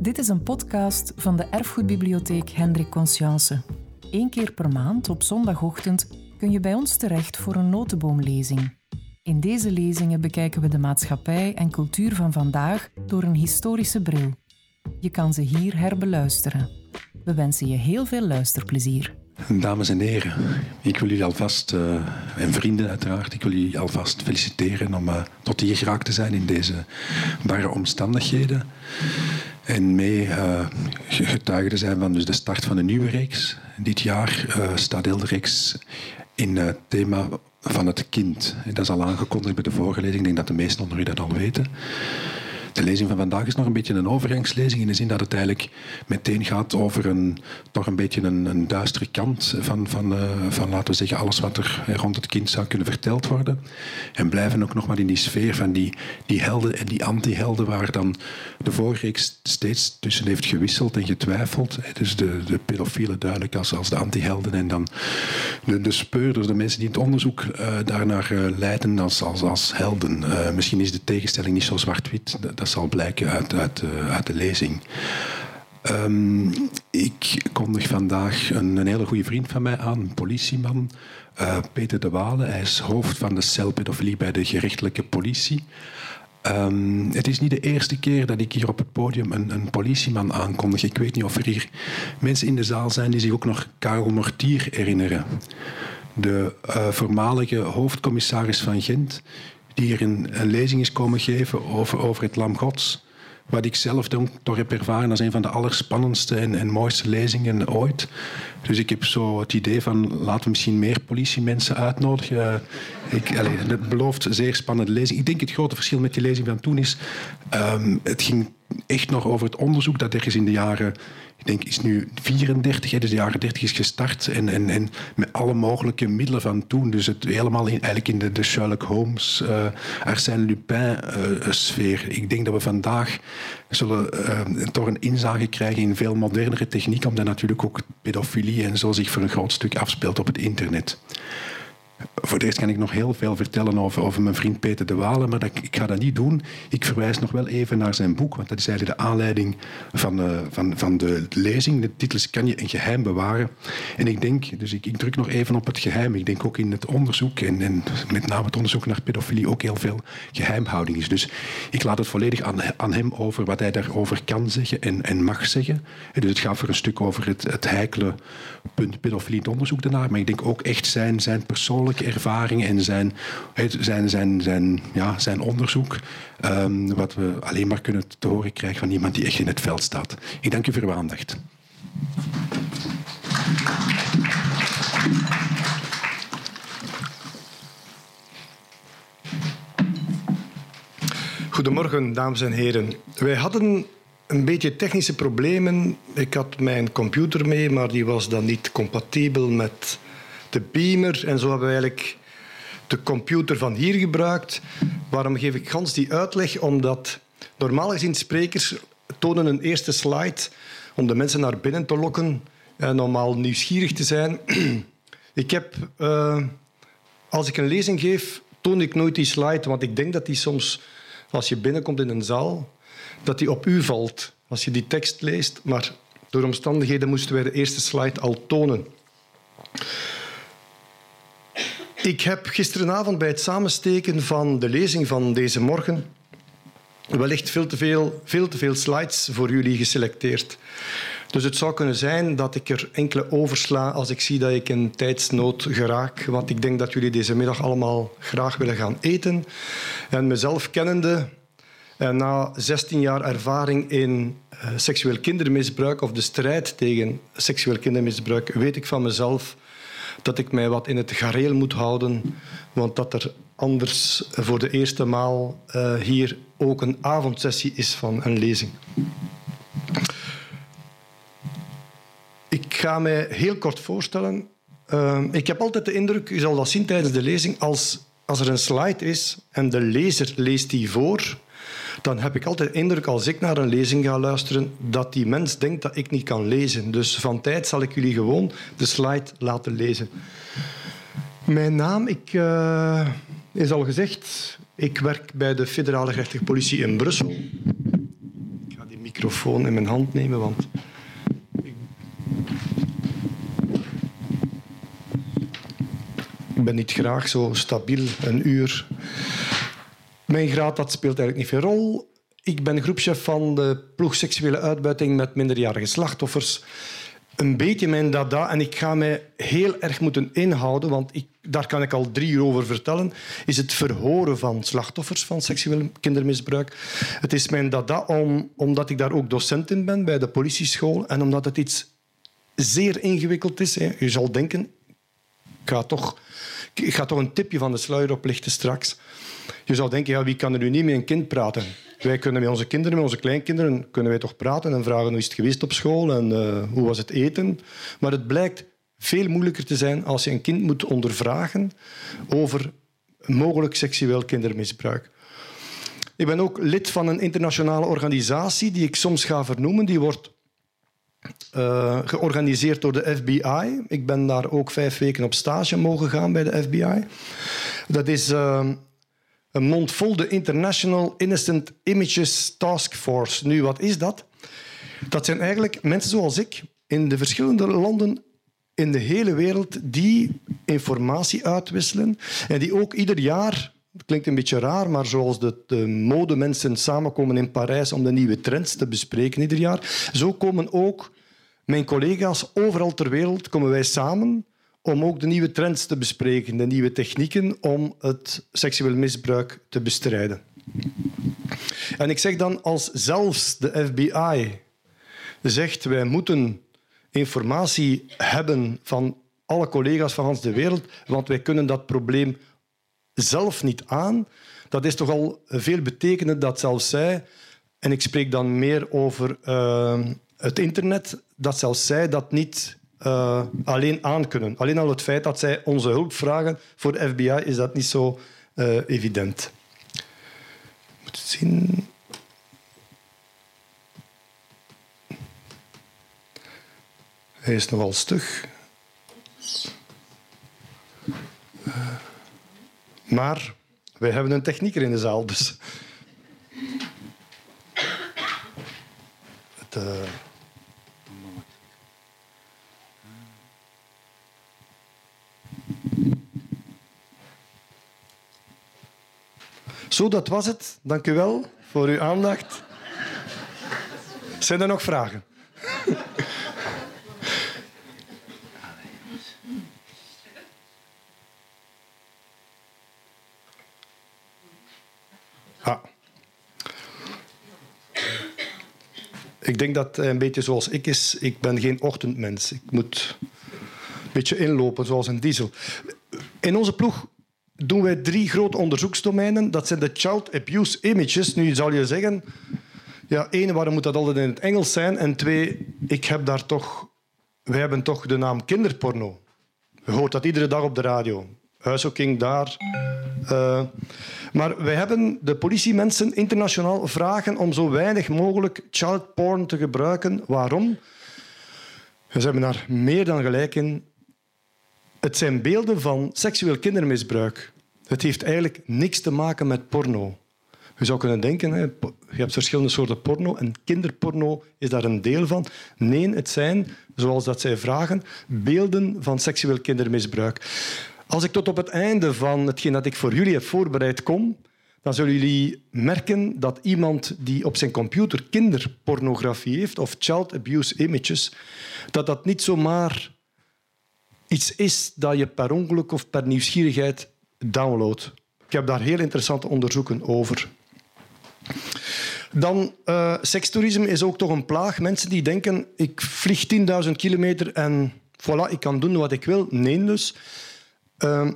Dit is een podcast van de Erfgoedbibliotheek Hendrik Conscience. Eén keer per maand op zondagochtend kun je bij ons terecht voor een notenboomlezing. In deze lezingen bekijken we de maatschappij en cultuur van vandaag door een historische bril. Je kan ze hier herbeluisteren. We wensen je heel veel luisterplezier. Dames en heren, ik wil jullie alvast, uh, en vrienden uiteraard, ik wil jullie alvast feliciteren om uh, tot hier geraakt te zijn in deze barre omstandigheden. En mee uh, getuige zijn van dus de start van een nieuwe reeks. Dit jaar staat heel de reeks in het thema van het kind. Dat is al aangekondigd bij de vorige lezing. Ik denk dat de meesten onder u dat al weten. De lezing van vandaag is nog een beetje een overgangslezing in de zin dat het eigenlijk meteen gaat over een, toch een beetje een, een duistere kant van, van, uh, van, laten we zeggen, alles wat er rond het kind zou kunnen verteld worden. En blijven ook nog maar in die sfeer van die, die helden en die anti-helden waar dan de vorige reeks steeds tussen heeft gewisseld en getwijfeld. Dus de, de pedofielen duidelijk als, als de anti-helden en dan de, de speurders, de mensen die het onderzoek uh, daarnaar uh, leiden als, als, als helden. misschien is de tegenstelling niet zo zwart-wit zal blijken uit, uit, eh, uit de lezing. Um, ik kondig vandaag een, een, hele goede vriend van mij aan, een politieman, uh, Peter de Wale. Hij is hoofd van de cel pedofilie bij de gerechtelijke politie. Um, het is niet de eerste keer dat ik hier op het podium een, een, politieman aankondig. Ik weet niet of er hier mensen in de zaal zijn die zich ook nog Karel Mortier herinneren. De uh, voormalige hoofdcommissaris van Gent, die hier een, lezing is komen geven over, over het Lam Gods. Wat ik zelf toch heb ervaren als een van de allerspannendste en, en mooiste lezingen ooit. Dus ik heb zo het idee van laten we misschien meer politiemensen uitnodigen. Ik, allez, het belooft zeer spannende lezing. Ik denk het grote verschil met die lezing van toen is... Um, het ging echt nog over het onderzoek dat er is in de jaren ik denk, is nu 34, dus de jaren 30 is gestart. En, en, en met alle mogelijke middelen van toen. Dus het helemaal in, eigenlijk in de, Sherlock Holmes, uh, Arsène Lupin-sfeer. Uh, ik denk dat we vandaag zullen uh, toch een inzage krijgen in veel modernere techniek, omdat natuurlijk ook pedofilie en zo zich voor een groot stuk afspeelt op het internet. Voor de rest kan ik nog heel veel vertellen over, over mijn vriend Peter de Walen, maar dat, ik ga dat niet doen. Ik verwijs nog wel even naar zijn boek, want dat is eigenlijk de aanleiding van, uh, van, van de lezing. De titel is Kan je een geheim bewaren? En ik denk, dus ik, druk nog even op het geheim. Ik denk ook in het onderzoek, en, en met name het onderzoek naar pedofilie, ook heel veel geheimhouding is. Dus ik laat het volledig aan, aan hem over wat hij daarover kan zeggen en, en mag zeggen. En dus het gaat voor een stuk over het, het punt onderzoek daarnaar, maar ik denk ook echt zijn, zijn persoonlijke ervaring en zijn, zijn, zijn, zijn, ja, zijn onderzoek. Um, wat we alleen maar kunnen te horen krijgen van iemand die echt in het veld staat. Ik dank u voor uw aandacht. Goedemorgen, dames en heren. Wij hadden een beetje technische problemen. Ik had mijn computer mee, maar die was dan niet compatibel met de beamer. En zo hebben we eigenlijk de computer van hier gebruikt. Waarom geef ik gans die uitleg? Omdat normaal gezien sprekers tonen een eerste slide om de mensen naar binnen te lokken en om al nieuwsgierig te zijn. ik heb, uh, als ik een lezing geef, toon ik nooit die slide, want ik denk dat die soms, als je binnenkomt in een zaal, dat die op u valt als je die tekst leest. Maar door omstandigheden moesten wij de eerste slide al tonen. Ik heb gisteravond bij het samensteken van de lezing van deze morgen wellicht veel te veel, veel te veel slides voor jullie geselecteerd. Dus het zou kunnen zijn dat ik er enkele oversla als ik zie dat ik in tijdsnood geraak. Want ik denk dat jullie deze middag allemaal graag willen gaan eten. En mezelf kennende, en na 16 jaar ervaring in uh, seksueel kindermisbruik of de strijd tegen seksueel kindermisbruik, weet ik van mezelf dat ik mij wat in het gareel moet houden, want dat er anders voor de eerste maal uh, hier ook een avondsessie is van een lezing. Ik ga mij heel kort voorstellen. Ik heb altijd de indruk, u zal dat zien tijdens de lezing, als, als er een slide is en de lezer leest die voor, dan heb ik altijd de indruk als ik naar een lezing ga luisteren dat die mens denkt dat ik niet kan lezen. Dus van tijd zal ik jullie gewoon de slide laten lezen. Mijn naam, ik, uh, is al gezegd, ik werk bij de federale gerechtelijke politie in Brussel microfoon in mijn hand nemen, want ik ben niet graag zo stabiel een uur. Mijn graad dat speelt eigenlijk niet veel rol. Ik ben groepchef van de ploeg seksuele uitbuiting met minderjarige slachtoffers. Een beetje mijn dada, en ik ga mij heel erg moeten inhouden, want ik, daar kan ik al drie uur over vertellen, is het verhoren van slachtoffers van seksueel kindermisbruik. Het is mijn dada om, omdat ik daar ook docent in ben bij de politieschool en omdat het iets zeer ingewikkeld is. Je zal denken, ik ga toch, ik ga toch een tipje van de sluier oplichten straks. Je zou denken, ja, wie kan er nu niet met een kind praten? Wij kunnen met onze kinderen, met onze kleinkinderen, kunnen wij toch praten en vragen hoe is het geweest op school en uh, hoe was het eten. Maar het blijkt veel moeilijker te zijn als je een kind moet ondervragen over mogelijk seksueel kindermisbruik. Ik ben ook lid van een internationale organisatie die ik soms ga vernoemen. Die wordt uh, georganiseerd door de FBI. Ik ben daar ook vijf weken op stage mogen gaan bij de FBI. Dat is uh, een mond vol de International Innocent Images Task Force. Nu, wat is dat? Dat zijn eigenlijk mensen zoals ik in de verschillende landen in de hele wereld die informatie uitwisselen en die ook ieder jaar het klinkt een beetje raar, maar zoals de, de modemensen samenkomen in Parijs om de nieuwe trends te bespreken ieder jaar, zo komen ook mijn collega's overal ter wereld komen wij samen om ook de nieuwe trends te bespreken, de nieuwe technieken om het seksueel misbruik te bestrijden. En ik zeg dan, als zelfs de FBI zegt wij moeten informatie hebben van alle collega's van de wereld, want wij kunnen dat probleem zelf niet aan, dat is toch al veel betekenend dat zelfs zij, en ik spreek dan meer over uh, het internet, dat zelfs zij dat niet uh, alleen aankunnen. Alleen al het feit dat zij onze hulp vragen voor de FBI is dat niet zo uh, evident. Moet het zien. Hij is nogal stug. Maar wij hebben een technieker in de zaal, dus. Het, Zo, dat was het. Dank u wel voor uw aandacht. Zijn er nog vragen? Ik denk dat een beetje zoals ik is. Ik ben geen ochtendmens. Ik moet een beetje inlopen, zoals een diesel. In onze ploeg doen wij drie grote onderzoeksdomeinen. Dat zijn de child abuse images. Nu zal je zeggen, ja, één, waarom moet dat altijd in het Engels zijn? En twee, ik heb daar toch, wij hebben toch de naam kinderporno. Je hoort dat iedere dag op de radio. Huiszoeking daar. Uh, maar wij hebben de politiemensen internationaal vragen om zo weinig mogelijk child porn te gebruiken. Waarom? Ze hebben daar meer dan gelijk in. Het zijn beelden van seksueel kindermisbruik. Het heeft eigenlijk niks te maken met porno. Je zou kunnen denken, je hebt verschillende soorten porno en kinderporno is daar een deel van. Nee, het zijn, zoals dat zij vragen, beelden van seksueel kindermisbruik. Als ik tot op het einde van hetgeen dat ik voor jullie heb voorbereid kom, dan zullen jullie merken dat iemand die op zijn computer kinderpornografie heeft of child abuse images, dat dat niet zomaar iets is dat je per ongeluk of per nieuwsgierigheid downloadt. Ik heb daar heel interessante onderzoeken over. Dan, uh, sekstoerisme is ook toch een plaag. Mensen die denken, ik vlieg 10.000 kilometer en voilà, ik kan doen wat ik wil. Nee dus. Uh,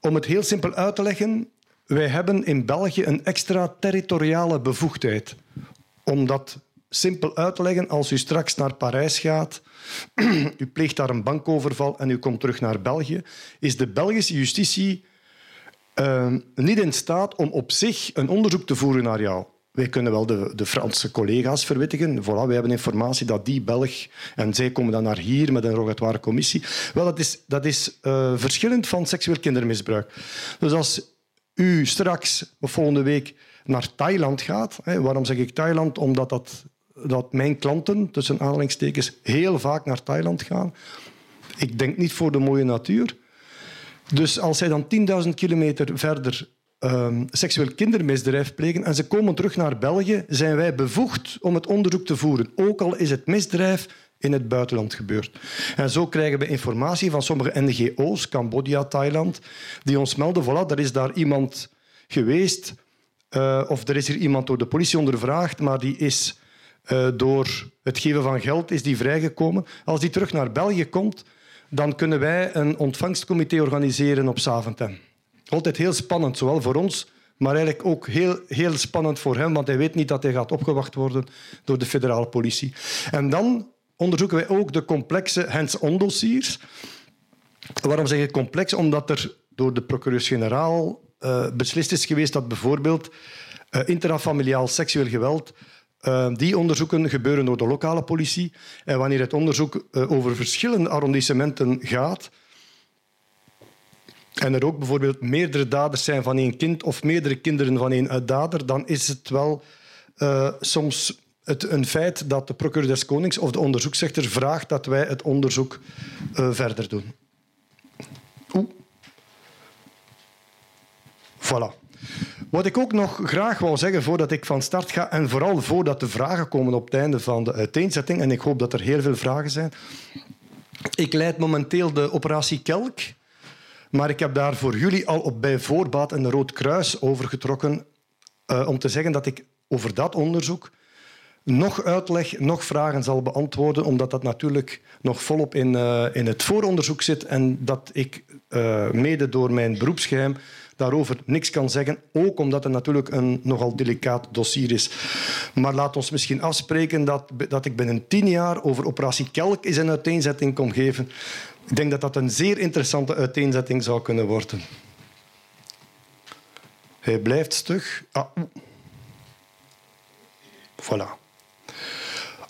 om het heel simpel uit te leggen, wij hebben in België een extraterritoriale bevoegdheid. Om dat simpel uit te leggen, als u straks naar Parijs gaat, u pleegt daar een bankoverval en u komt terug naar België, is de Belgische justitie uh, niet in staat om op zich een onderzoek te voeren naar jou. Wij kunnen wel de, de Franse collega's verwittigen. Voilà, we hebben informatie dat die Belg... En zij komen dan naar hier met een rogatoire commissie. Wel, dat is, dat is uh, verschillend van seksueel kindermisbruik. Dus als u straks of volgende week naar Thailand gaat... Hè, waarom zeg ik Thailand? Omdat dat dat mijn klanten, tussen aanhalingstekens, heel vaak naar Thailand gaan. Ik denk niet voor de mooie natuur. Dus als zij dan 10.000 kilometer verder um, seksueel kindermisdrijf plegen en ze komen terug naar België, zijn wij bevoegd om het onderzoek te voeren. Ook al is het misdrijf in het buitenland gebeurd. En zo krijgen we informatie van sommige NGO's, Cambodja, Thailand, die ons melden, voilà, er is daar iemand geweest uh, of er is hier iemand door de politie ondervraagd, maar die is uh, door het geven van geld is die vrijgekomen. Als die terug naar België komt, dan kunnen wij een ontvangstcomité organiseren op Saventem. Altijd heel spannend, zowel voor ons, maar eigenlijk ook heel, heel spannend voor hem, want hij weet niet dat hij gaat opgewacht worden door de federale politie. En dan onderzoeken wij ook de complexe hands-on dossiers. Waarom zeg ik complex? Omdat er door de procureurs-generaal uh, beslist is geweest dat bijvoorbeeld uh, intrafamiliaal seksueel geweld uh, die onderzoeken gebeuren door de lokale politie. En wanneer het onderzoek over verschillende arrondissementen gaat, en er ook bijvoorbeeld meerdere daders zijn van één kind of meerdere kinderen van één dader, dan is het wel uh, soms het, een feit dat de procureur des Konings of de onderzoeksrechter vraagt dat wij het onderzoek uh, verder doen. Oeh. Voilà. Wat ik ook nog graag wil zeggen voordat ik van start ga, en vooral voordat de vragen komen op het einde van de uiteenzetting, en ik hoop dat er heel veel vragen zijn. Ik leid momenteel de operatie Kelk. Maar ik heb daar voor jullie al op bij voorbaat een rood kruis overgetrokken uh, om te zeggen dat ik over dat onderzoek nog uitleg, nog vragen zal beantwoorden, omdat dat natuurlijk nog volop in, uh, in het vooronderzoek zit en dat ik uh, mede door mijn beroepsgeheim daarover niks kan zeggen, ook omdat het natuurlijk een nogal delicaat dossier is. Maar laat ons misschien afspreken dat, dat ik binnen tien jaar over operatie Kelk eens een uiteenzetting kon geven ik denk dat dat een zeer interessante uiteenzetting zou kunnen worden. Hij blijft stug. Ah. Voilà.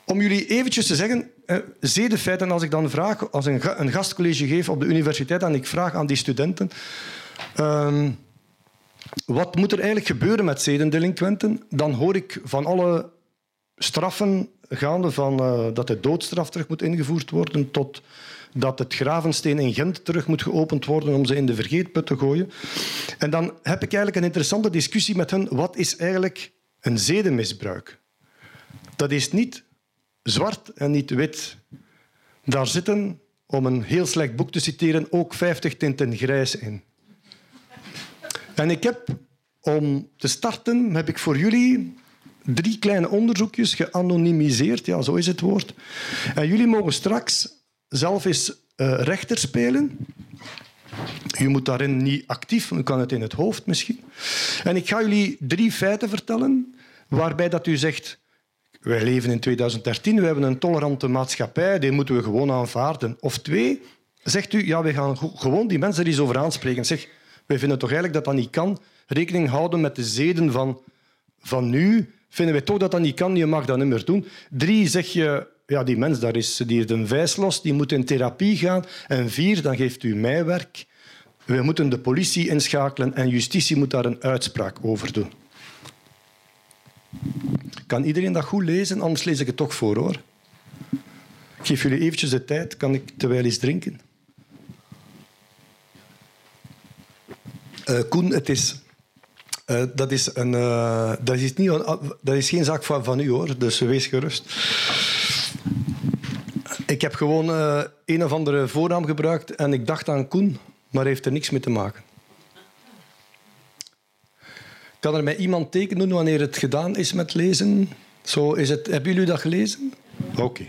Om jullie eventjes te zeggen, eh, zedenfeiten, als ik dan vraag, als een, gastcollege geef op de universiteit en ik vraag aan die studenten, uh, wat moet er eigenlijk gebeuren met zedendelinquenten, dan hoor ik van alle straffen gaande van uh, dat de doodstraf terug moet ingevoerd worden tot dat het Gravensteen in Gent terug moet geopend worden om ze in de vergeetput te gooien. En dan heb ik eigenlijk een interessante discussie met hen. Wat is eigenlijk een zedenmisbruik? Dat is niet zwart en niet wit. Daar zitten, om een heel slecht boek te citeren, ook 50 tinten grijs in. En ik heb, om te starten, heb ik voor jullie drie kleine onderzoekjes geanonimiseerd. Ja, zo is het woord. En jullie mogen straks zelf eens uh, rechter spelen. Je moet daarin niet actief, u kan het in het hoofd misschien. En ik ga jullie drie feiten vertellen waarbij dat u zegt... Wij leven in 2013, we hebben een tolerante maatschappij, die moeten we gewoon aanvaarden. Of twee, zegt u, ja, we gaan gewoon die mensen er eens over aanspreken. Zeg, wij vinden toch eigenlijk dat dat niet kan. Rekening houden met de zeden van, van nu. Vinden wij toch dat dat niet kan, je mag dat niet meer doen. Drie, zeg je, ja, die mens daar is, die heeft een vijs los, die moet in therapie gaan. En vier, dan geeft u mij werk. We moeten de politie inschakelen en justitie moet daar een uitspraak over doen. Kan iedereen dat goed lezen? Anders lees ik het toch voor, hoor. Ik geef jullie eventjes de tijd. Kan ik terwijl eens drinken? Uh, Koen, het is... Uh, dat, is een, uh, dat, is niet, dat is geen zaak van, van u, hoor. Dus wees gerust. Ik heb gewoon uh, een of andere voornaam gebruikt en ik dacht aan Koen, maar heeft er niks mee te maken. Kan er mij iemand tekenen doen wanneer het gedaan is met lezen? Zo is het. Hebben jullie dat gelezen? Oké. Okay.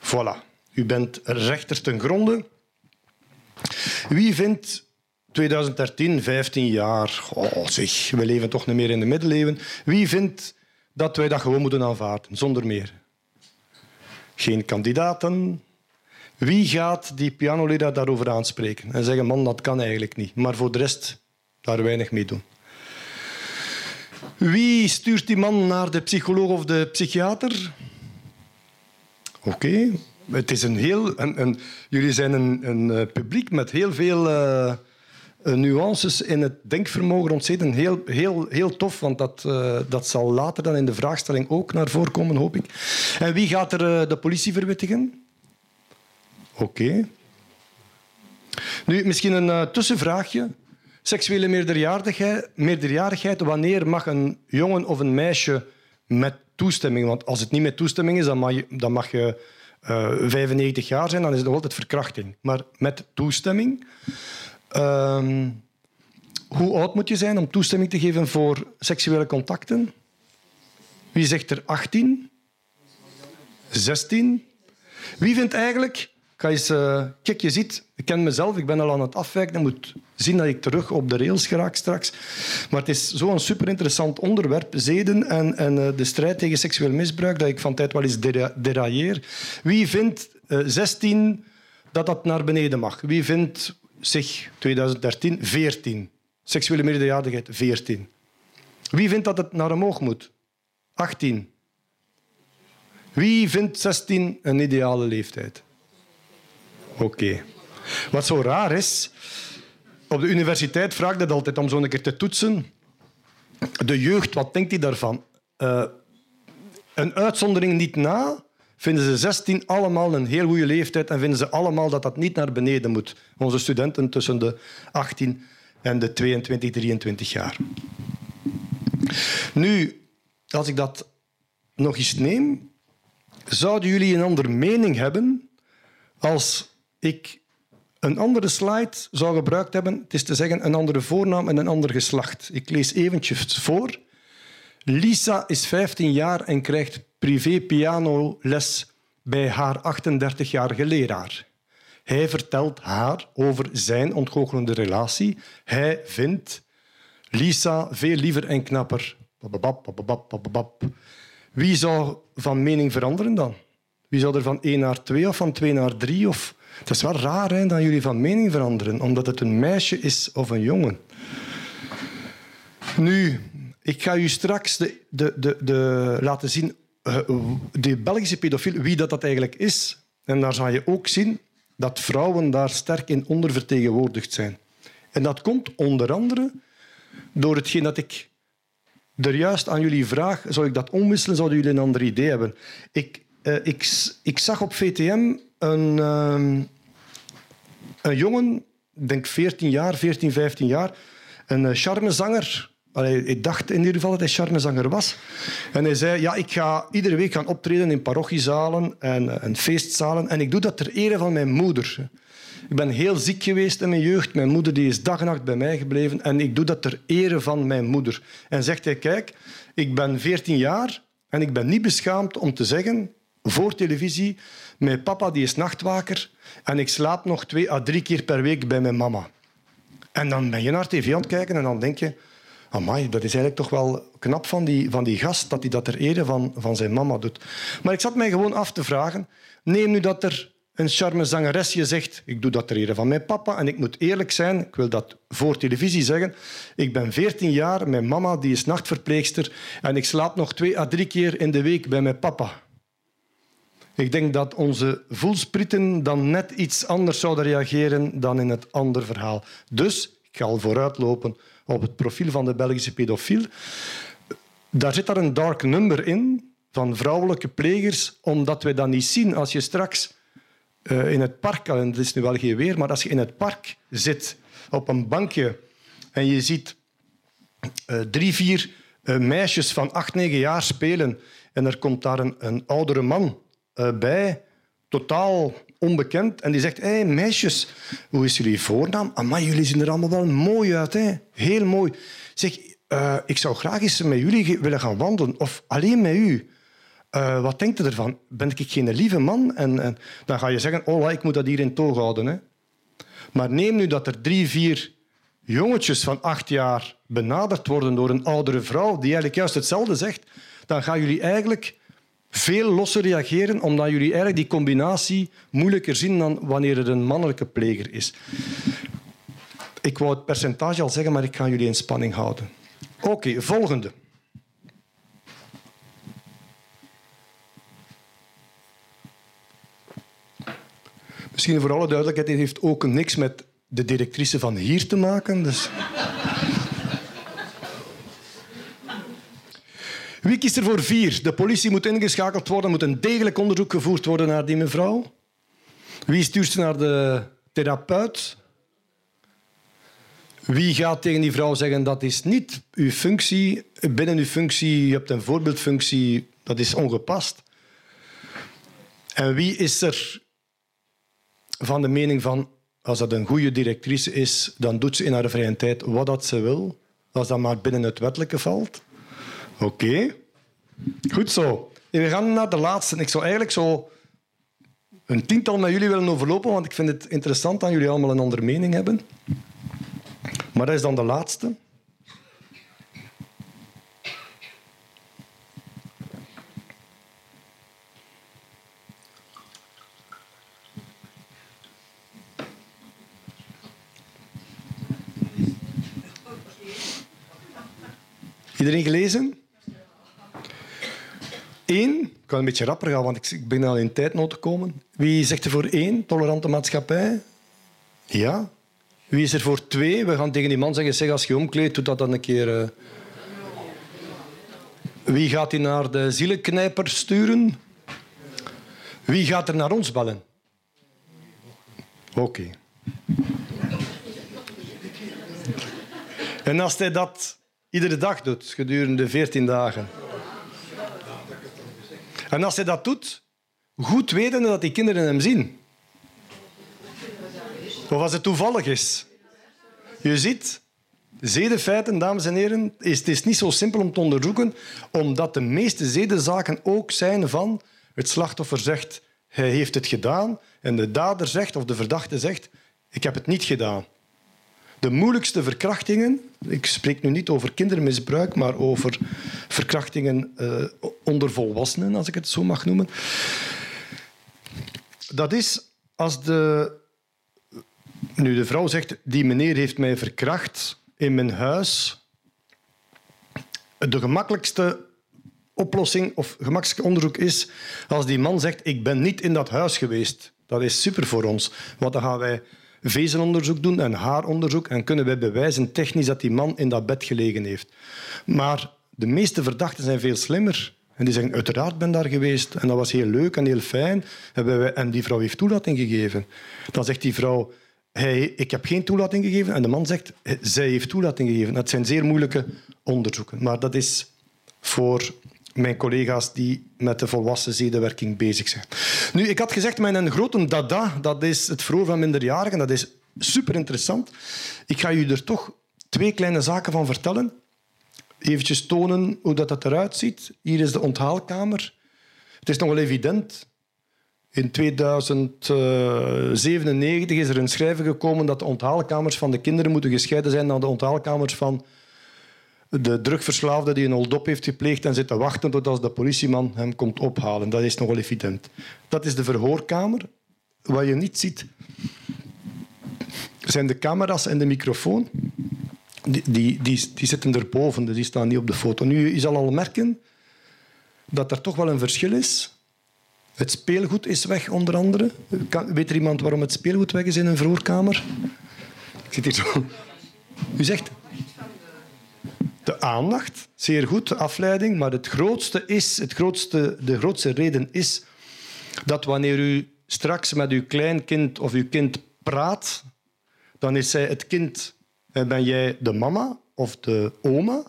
Voilà. U bent rechter ten gronde. Wie vindt 2013, 15 jaar, oh zeg, we leven toch niet meer in de middeleeuwen. Wie vindt dat wij dat gewoon moeten aanvaarden, zonder meer? Geen kandidaten. Wie gaat die pianoleraar daarover aanspreken en zeggen, man, dat kan eigenlijk niet. Maar voor de rest daar weinig mee doen. Wie stuurt die man naar de psycholoog of de psychiater? Oké, het is een heel... Een, jullie zijn een, een, eh, publiek met heel veel uh, nuances in het denkvermogen ontzeten. Heel, heel, heel tof, want dat, uh, dat zal later dan in de vraagstelling ook naar voren komen, hoop ik. En wie gaat er uh, de politie verwittigen? Oké. Nu, misschien een tussenvraagje. Seksuele meerderjarigheid, meerderjarigheid, wanneer mag een jongen of een meisje met toestemming? Want als het niet met toestemming is, dan mag je, dan mag je uh, 95 jaar zijn, dan is het altijd verkrachting. Maar met toestemming... Uh, hoe oud moet je zijn om toestemming te geven voor seksuele contacten? Wie zegt er 18? 16? Wie vindt eigenlijk Ga eens, uh, kijk, je ziet, ik ken mezelf, ik ben al aan het afwijken. Ik moet zien dat ik terug op de rails geraak straks. Maar het is zo'n super interessant onderwerp, zeden en, en uh, de strijd tegen seksueel misbruik, dat ik van tijd wel eens dera derailleer. Wie vindt uh, 16 dat dat naar beneden mag? Wie vindt zich 2013 14? Seksuele meerderjarigheid 14. Wie vindt dat het naar omhoog moet? 18. Wie vindt 16 een ideale leeftijd? Oké. Wat zo raar is, op de universiteit vraagt het altijd om zo'n keer te toetsen. De jeugd, wat denkt hij daarvan? Uh, een uitzondering niet na, vinden ze 16 allemaal een heel goede leeftijd en vinden ze allemaal dat dat niet naar beneden moet. Onze studenten tussen de 18 en de 22, 23 jaar. Nu, als ik dat nog eens neem, zouden jullie een andere mening hebben als ik een andere slide zou gebruikt hebben, het is te zeggen een andere voornaam en een ander geslacht. Ik lees eventjes voor. Lisa is 15 jaar en krijgt privé pianoles bij haar 38-jarige leraar. Hij vertelt haar over zijn ontgoochelende relatie. Hij vindt Lisa veel liever en knapper. Wie zou van mening veranderen dan? Wie zou er van 1 naar 2 of van 2 naar 3 of het is wel raar hè, dat jullie van mening veranderen, omdat het een meisje is of een jongen. Nu, ik ga u straks de, de, de, de laten zien, de Belgische pedofiel, wie dat, dat eigenlijk is. En daar zal je ook zien dat vrouwen daar sterk in ondervertegenwoordigd zijn. En dat komt onder andere door hetgeen dat ik er juist aan jullie vraag. Zou ik dat omwisselen, zouden jullie een ander idee hebben? Ik, uh, ik, ik zag op VTM een, uh, een jongen, denk 14 jaar, 14, 15 jaar, een eh, charmezanger. Allee, ik dacht in ieder geval dat hij charmezanger was. En hij zei, ja, ik ga iedere week gaan optreden in parochiezalen en, en feestzalen. En ik doe dat ter ere van mijn moeder. Ik ben heel ziek geweest in mijn jeugd. Mijn moeder die is dag en nacht bij mij gebleven. En ik doe dat ter ere van mijn moeder. En zegt hij, kijk, ik ben 14 jaar en ik ben niet beschaamd om te zeggen voor televisie. Mijn papa die is nachtwaker en ik slaap nog twee à drie keer per week bij mijn mama. En dan ben je naar tv aan het kijken en dan denk je... Amai, dat is eigenlijk toch wel knap van die, van die gast dat hij dat ter ere van, van zijn mama doet. Maar ik zat mij gewoon af te vragen... Neem nu dat er een charme zangeresje zegt... Ik doe dat ter ere van mijn papa en ik moet eerlijk zijn... Ik wil dat voor televisie zeggen. Ik ben 14 jaar, mijn mama die is nachtverpleegster... en ik slaap nog twee à drie keer in de week bij mijn papa. Ik denk dat onze voelsprieten dan net iets anders zouden reageren dan in het andere verhaal. Dus ik ga al vooruitlopen op het profiel van de Belgische pedofiel. Daar zit daar een dark number in van vrouwelijke plegers, omdat wij dat niet zien als je straks uh, in het park, en het is nu wel geen weer, maar als je in het park zit op een bankje en je ziet uh, drie, vier uh, meisjes van acht, negen jaar spelen en er komt daar een, een oudere man bij, totaal onbekend. En die zegt, hey, meisjes, hoe is jullie voornaam? Amai, jullie zien er allemaal wel mooi uit. Hè? Heel mooi. Zeg, uh, ik zou graag eens met jullie willen gaan wandelen. Of alleen met u. Uh, wat denkt u ervan? Ben ik geen lieve man? En, en dan ga je zeggen, oh, ik moet dat hier in toog houden. Hè? Maar neem nu dat er drie, vier jongetjes van acht jaar benaderd worden door een oudere vrouw die eigenlijk juist hetzelfde zegt, dan gaan jullie eigenlijk veel losser reageren, omdat jullie eigenlijk die combinatie moeilijker zien dan wanneer er een mannelijke pleger is. Ik wou het percentage al zeggen, maar ik ga jullie in spanning houden. Oké, volgende. Misschien voor alle duidelijkheid, dit heeft ook niks met de directrice van hier te maken. Dus... Wie kiest er voor vier? De politie moet ingeschakeld worden, moet een degelijk onderzoek gevoerd worden naar die mevrouw. Wie stuurt ze naar de therapeut? Wie gaat tegen die vrouw zeggen dat is niet uw functie, binnen uw functie, je hebt een voorbeeldfunctie, dat is ongepast? En wie is er van de mening van als dat een goede directrice is, dan doet ze in haar vrije tijd wat dat ze wil, als dat maar binnen het wettelijke valt? Oké, goed zo. We gaan naar de laatste. Ik zou eigenlijk zo een tiental met jullie willen overlopen, want ik vind het interessant dat jullie allemaal een andere mening hebben. Maar dat is dan de laatste. Iedereen gelezen? Eén. Ik kan een beetje rapper gaan, want ik ben al in tijdnood gekomen. Wie zegt er voor één? Tolerante maatschappij? Ja. Wie is er voor twee? We gaan tegen die man zeggen, zeg, als je omkleedt, doe dat dan een keer... Uh... Wie gaat hij naar de zielenknijper sturen? Wie gaat er naar ons bellen? Oké. En als hij dat iedere dag doet, gedurende 14 dagen. En als hij dat doet, goed wetende dat die kinderen hem zien. Of als het toevallig is. Je ziet, zedenfeiten, dames en heren, is, het is niet zo simpel om te onderzoeken, omdat de meeste zedenzaken ook zijn van het slachtoffer zegt, hij heeft het gedaan, en de dader zegt, of de verdachte zegt, ik heb het niet gedaan. De moeilijkste verkrachtingen, ik spreek nu niet over kindermisbruik, maar over verkrachtingen uh, onder volwassenen, als ik het zo mag noemen. Dat is als de, nu de vrouw zegt, die meneer heeft mij verkracht in mijn huis. De gemakkelijkste oplossing of gemakkelijkste onderzoek is als die man zegt, ik ben niet in dat huis geweest. Dat is super voor ons, want dan gaan wij vezelonderzoek doen en haaronderzoek en kunnen wij bewijzen technisch dat die man in dat bed gelegen heeft. Maar de meeste verdachten zijn veel slimmer. En die zeggen, uiteraard ben daar geweest en dat was heel leuk en heel fijn. En die vrouw heeft toelating gegeven. Dan zegt die vrouw, hij, ik heb geen toelating gegeven. En de man zegt, zij heeft toelating gegeven. Dat zijn zeer moeilijke onderzoeken. Maar dat is voor mijn collega's die met de volwassen zedenwerking bezig zijn. Nu, ik had gezegd, mijn grote dada, dat is het verhoor van minderjarigen. Dat is super interessant. Ik ga jullie er toch twee kleine zaken van vertellen. Even tonen hoe dat, dat eruit ziet. Hier is de onthaalkamer. Het is nog wel evident. In 2097 is er een schrijven gekomen dat de onthaalkamers van de kinderen moeten gescheiden zijn dan de onthaalkamers van de drugverslaafde die een oldop heeft gepleegd en zit te wachten totdat de politieman hem komt ophalen. Dat is nogal evident. Dat is de verhoorkamer. Wat je niet ziet, zijn de camera's en de microfoon. Die, die, die, die zitten erboven, dus die staan niet op de foto. Nu, je zal al merken dat er toch wel een verschil is. Het speelgoed is weg, onder andere. weet er iemand waarom het speelgoed weg is in een verhoorkamer? Ik zit hier zo. U zegt de aandacht, zeer goed, de afleiding. Maar het grootste is, het grootste, de grootste reden is dat wanneer u straks met uw kleinkind of uw kind praat, dan is zij het kind en ben jij de mama of de oma.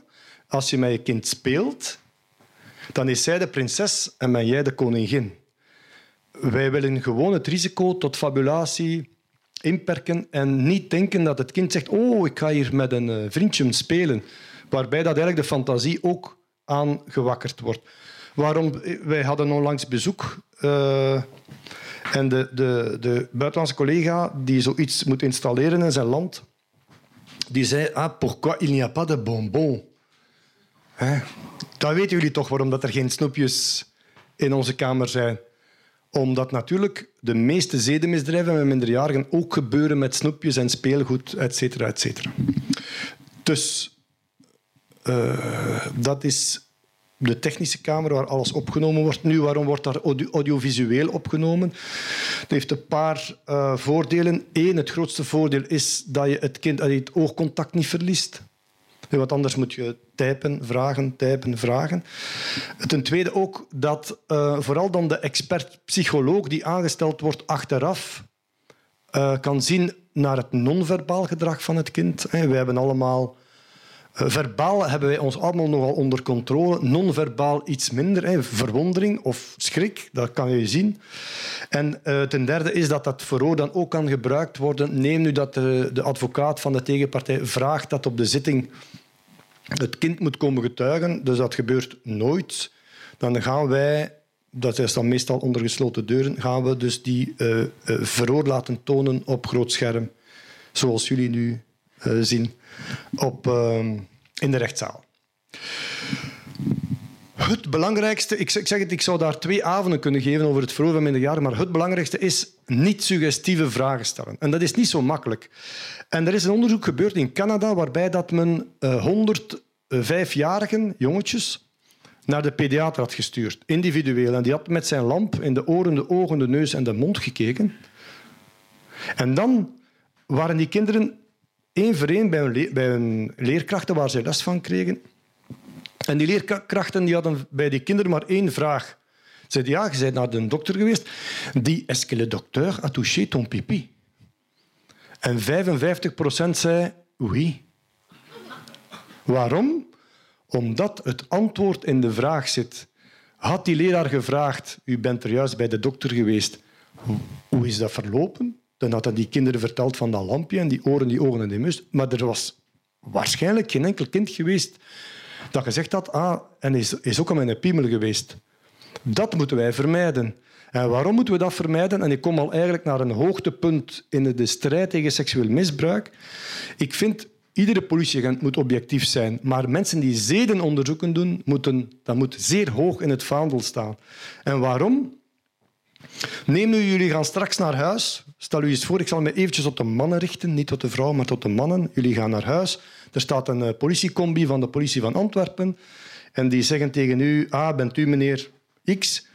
Als je met je kind speelt, dan is zij de prinses en ben jij de koningin. Wij willen gewoon het risico tot fabulatie inperken en niet denken dat het kind zegt oh, ik ga hier met een eh, vriendje spelen waarbij dat eigenlijk de fantasie ook aangewakkerd wordt. Waarom? Wij hadden onlangs bezoek uh, en de, de, de buitenlandse collega die zoiets moet installeren in zijn land, die zei, ah, pourquoi il n'y a pas de bonbons? Hè? Dan weten jullie toch waarom dat er geen snoepjes in onze kamer zijn. Omdat natuurlijk de meeste zedenmisdrijven met minderjarigen ook gebeuren met snoepjes en speelgoed, et cetera, et cetera. Dus uh, dat is de technische kamer waar alles opgenomen wordt. Nu, waarom wordt daar audiovisueel opgenomen? Het heeft een paar uh, voordelen. Eén, het grootste voordeel is dat je het kind je het oogcontact niet verliest. Want anders moet je typen, vragen, typen, vragen. Ten tweede ook dat uh, vooral dan de expert-psycholoog die aangesteld wordt achteraf kan zien naar het non-verbaal gedrag van het kind. We hebben allemaal eh, verbaal hebben wij ons allemaal nogal onder controle. Non-verbaal iets minder. Hè. Verwondering of schrik, dat kan je zien. En uh, ten derde is dat dat verhoor dan ook kan gebruikt worden. Neem nu dat de, de advocaat van de tegenpartij vraagt dat op de zitting het kind moet komen getuigen. Dus dat gebeurt nooit. Dan gaan wij dat is dan meestal onder gesloten deuren, gaan we dus die uh, laten tonen op groot scherm, zoals jullie nu zien op, ehm, in de rechtszaal. Het belangrijkste, ik zeg het, ik zou daar twee avonden kunnen geven over het verhoor van minderjarigen, maar het belangrijkste is niet suggestieve vragen stellen. En dat is niet zo makkelijk. En er is een onderzoek gebeurd in Canada waarbij dat men 105-jarigen, jongetjes, naar de pediater had gestuurd, individueel. En die had met zijn lamp in de oren, de ogen, de neus en de mond gekeken. En dan waren die kinderen één voor één bij hun, bij leerkrachten waar ze les van kregen. En die leerkrachten die hadden bij die kinderen maar één vraag. Ze zeiden, ja, je bent naar de dokter geweest. Die, que le docteur a touché ton pipi? En 55 procent zei, oui. Waarom? Omdat het antwoord in de vraag zit. Had die leraar gevraagd, u bent er juist bij de dokter geweest, hoe is dat verlopen? Dan had hij die kinderen verteld van dat lampje en die oren, die ogen en die mus. Maar er was waarschijnlijk geen enkel kind geweest dat gezegd had, ah, en is, is ook al mijn piemel geweest. Dat moeten wij vermijden. En waarom moeten we dat vermijden? En ik kom al eigenlijk naar een hoogtepunt in de strijd tegen seksueel misbruik. Ik vind Iedere politieagent moet objectief zijn, maar mensen die zedenonderzoeken doen, moeten, dat moet zeer hoog in het vaandel staan. En waarom? Neem nu, jullie gaan straks naar huis. Stel u eens voor, ik zal me eventjes tot de mannen richten, niet tot de vrouwen, maar tot de mannen. Jullie gaan naar huis. Er staat een uh, politiecombi van de politie van Antwerpen. En die zeggen tegen u, ah, bent u meneer X?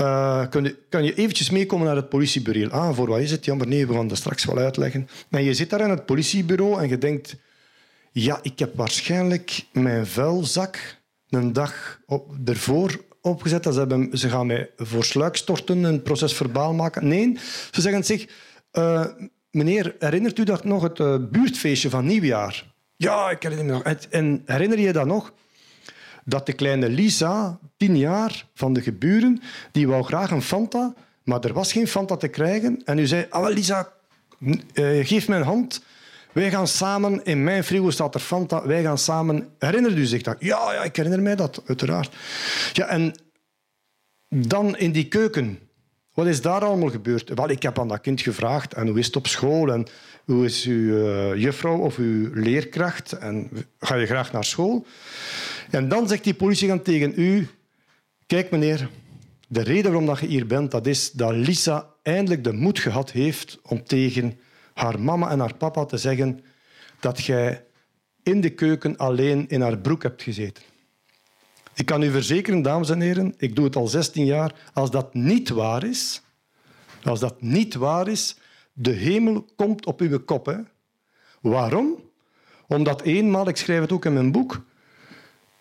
Uh, kan, je, kan je eventjes meekomen naar het politiebureau? Ah, voor wat is het? Jammer, nee, we gaan dat straks wel uitleggen. En je zit daar in het politiebureau en je denkt... Ja, ik heb waarschijnlijk mijn vuilzak een dag op, ervoor opgezet. Ze, hebben, ze gaan mij voor sluik storten, een proces verbaal maken. Nee, ze zeggen zich... Uh, meneer, herinnert u dat nog, het uh, buurtfeestje van Nieuwjaar? Ja, ik herinner me nog. En herinner je dat nog? Dat de kleine Lisa, tien jaar, van de geburen, die wou graag een Fanta, maar er was geen Fanta te krijgen. En u zei, ah, Lisa, uh, geef me een hand wij gaan samen, in mijn frigo staat er Fanta, wij gaan samen... Herinnert u zich dat? Ja, ja, ik herinner mij dat, uiteraard. Ja, en dan in die keuken. Wat is daar allemaal gebeurd? Wel, ik heb aan dat kind gevraagd, en hoe is het op school? En hoe is uw uh, juffrouw of uw leerkracht? En ga je graag naar school? En dan zegt die politieagent tegen u... Kijk, meneer, de reden waarom je hier bent, dat is dat Lisa eindelijk de moed gehad heeft om tegen haar mama en haar papa te zeggen dat jij in de keuken alleen in haar broek hebt gezeten. Ik kan u verzekeren, dames en heren, ik doe het al 16 jaar, als dat niet waar is, als dat niet waar is, de hemel komt op uw kop. Waarom? Omdat eenmaal, ik schrijf het ook in mijn boek,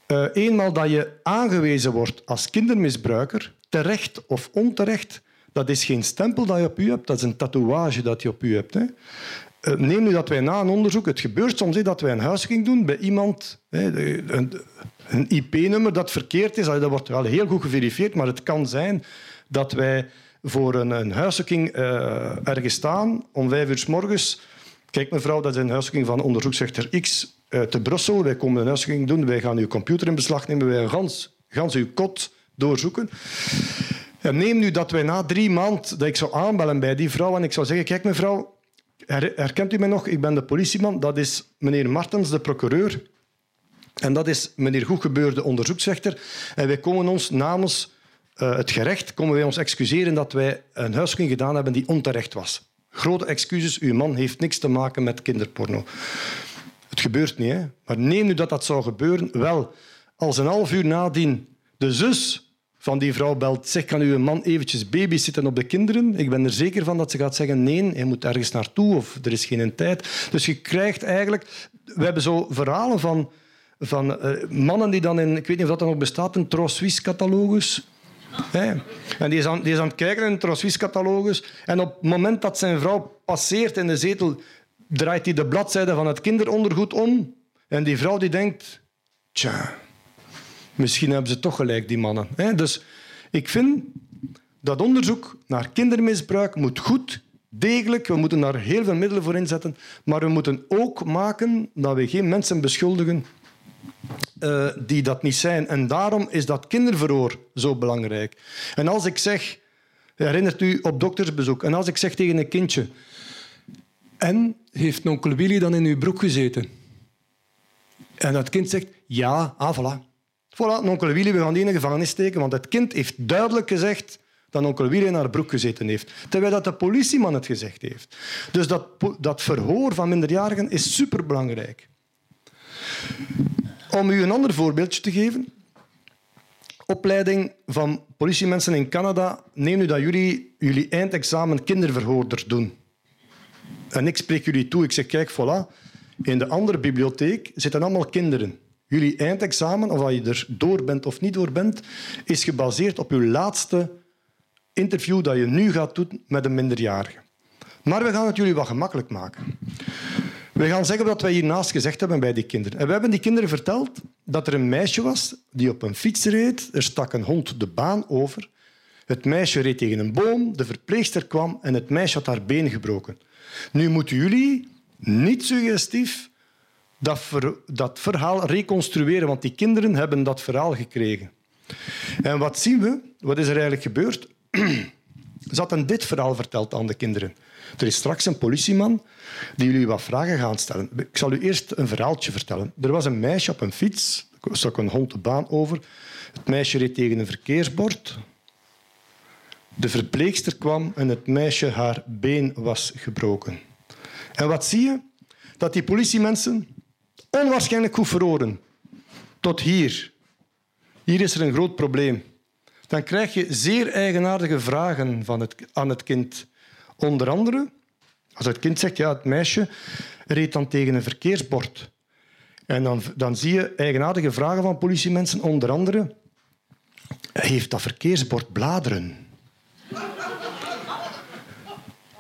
uh, eenmaal dat je aangewezen wordt als kindermisbruiker, terecht of onterecht, dat is geen stempel dat je op u hebt, dat is een tatoeage dat je op u hebt. Hè. Eh, neem nu dat wij na een onderzoek... Het gebeurt soms dat wij een huiszoeking doen bij iemand... een, IP-nummer dat verkeerd is. Dat wordt wel heel goed geverifieerd, maar het kan zijn dat wij voor een, een huiszoeking uh, ergens staan om vijf uur s morgens. Kijk, mevrouw, dat is een huiszoeking van onderzoeksrechter X te Brussel. Wij komen een huiszoeking doen. Wij gaan uw computer in beslag nemen. Wij gaan uw kot doorzoeken. Neem nu dat wij na drie maanden dat ik zou aanbellen bij die vrouw en ik zou zeggen, kijk mevrouw, herkent u mij nog? Ik ben de politieman. Dat is meneer Martens, de procureur. En dat is meneer Goedgebeurde, onderzoeksrechter. En wij komen ons namens uh, het gerecht komen wij ons excuseren dat wij een huiszoeking gedaan hebben die onterecht was. Grote excuses, uw man heeft niks te maken met kinderporno. Het gebeurt niet, hè? maar neem nu dat dat zou gebeuren. Wel, als een half uur nadien De zus van die vrouw belt, zeg, kan uw man eventjes babysitten op de kinderen? Ik ben er zeker van dat ze gaat zeggen, nee, hij moet ergens naartoe of er is geen tijd. Dus je krijgt eigenlijk... We hebben zo verhalen van, van uh, mannen die dan in... Ik weet niet of dat nog bestaat, een Tros-Suisse-catalogus. En die is, aan, die is aan het kijken in een Tros-Suisse-catalogus. En op het moment dat zijn vrouw passeert in de zetel, draait hij de bladzijde van het kinderondergoed om. En die vrouw die denkt... Tja, Misschien hebben ze toch gelijk, die mannen. Dus ik vind dat onderzoek naar kindermisbruik moet goed, degelijk. We moeten daar heel veel middelen voor inzetten. Maar we moeten ook maken dat we geen mensen beschuldigen uh, die dat niet zijn. En daarom is dat kinderverhoor zo belangrijk. En als ik zeg, herinnert u op doktersbezoek, en als ik zeg tegen een kindje, en heeft onkel Willy dan in uw broek gezeten? En dat kind zegt, ja, ah, voilà. Voilà, onkel Willy, we gaan die in de gevangenis steken, want het kind heeft duidelijk gezegd dat onkel Willy in haar broek gezeten heeft. Terwijl dat de politieman het gezegd heeft. Dus dat, dat verhoor van minderjarigen is superbelangrijk. Om u een ander voorbeeldje te geven. Opleiding van politiemensen in Canada. Neem nu dat jullie jullie eindexamen kinderverhoorder doen. En ik spreek jullie toe. Ik zeg, kijk, voilà. In de andere bibliotheek zitten allemaal kinderen. Jullie eindexamen, of je er door bent of niet door bent, is gebaseerd op uw laatste interview dat je nu gaat doen met een minderjarige. Maar we gaan het jullie wat gemakkelijk maken. We gaan zeggen wat wij hiernaast gezegd hebben bij die kinderen. En we hebben die kinderen verteld dat er een meisje was die op een fiets reed. Er stak een hond de baan over. Het meisje reed tegen een boom, de verpleegster kwam en het meisje had haar been gebroken. Nu moeten jullie niet suggestief dat, dat verhaal reconstrueren, want die kinderen hebben dat verhaal gekregen. En wat zien we? Wat is er eigenlijk gebeurd? Ze hadden dit verhaal verteld aan de kinderen. Er is straks een politieman die jullie wat vragen gaat stellen. Ik zal u eerst een verhaaltje vertellen. Er was een meisje op een fiets. Er stak een hond de baan over. Het meisje reed tegen een verkeersbord. De verpleegster kwam en het meisje haar been was gebroken. En wat zie je? Dat die politiemensen onwaarschijnlijk goed verhoren. Tot hier. Hier is er een groot probleem. Dan krijg je zeer eigenaardige vragen van het, aan het kind. Onder andere, als het kind zegt, ja, het meisje reed dan tegen een verkeersbord. En dan, dan zie je eigenaardige vragen van politiemensen. Onder andere, heeft dat verkeersbord bladeren?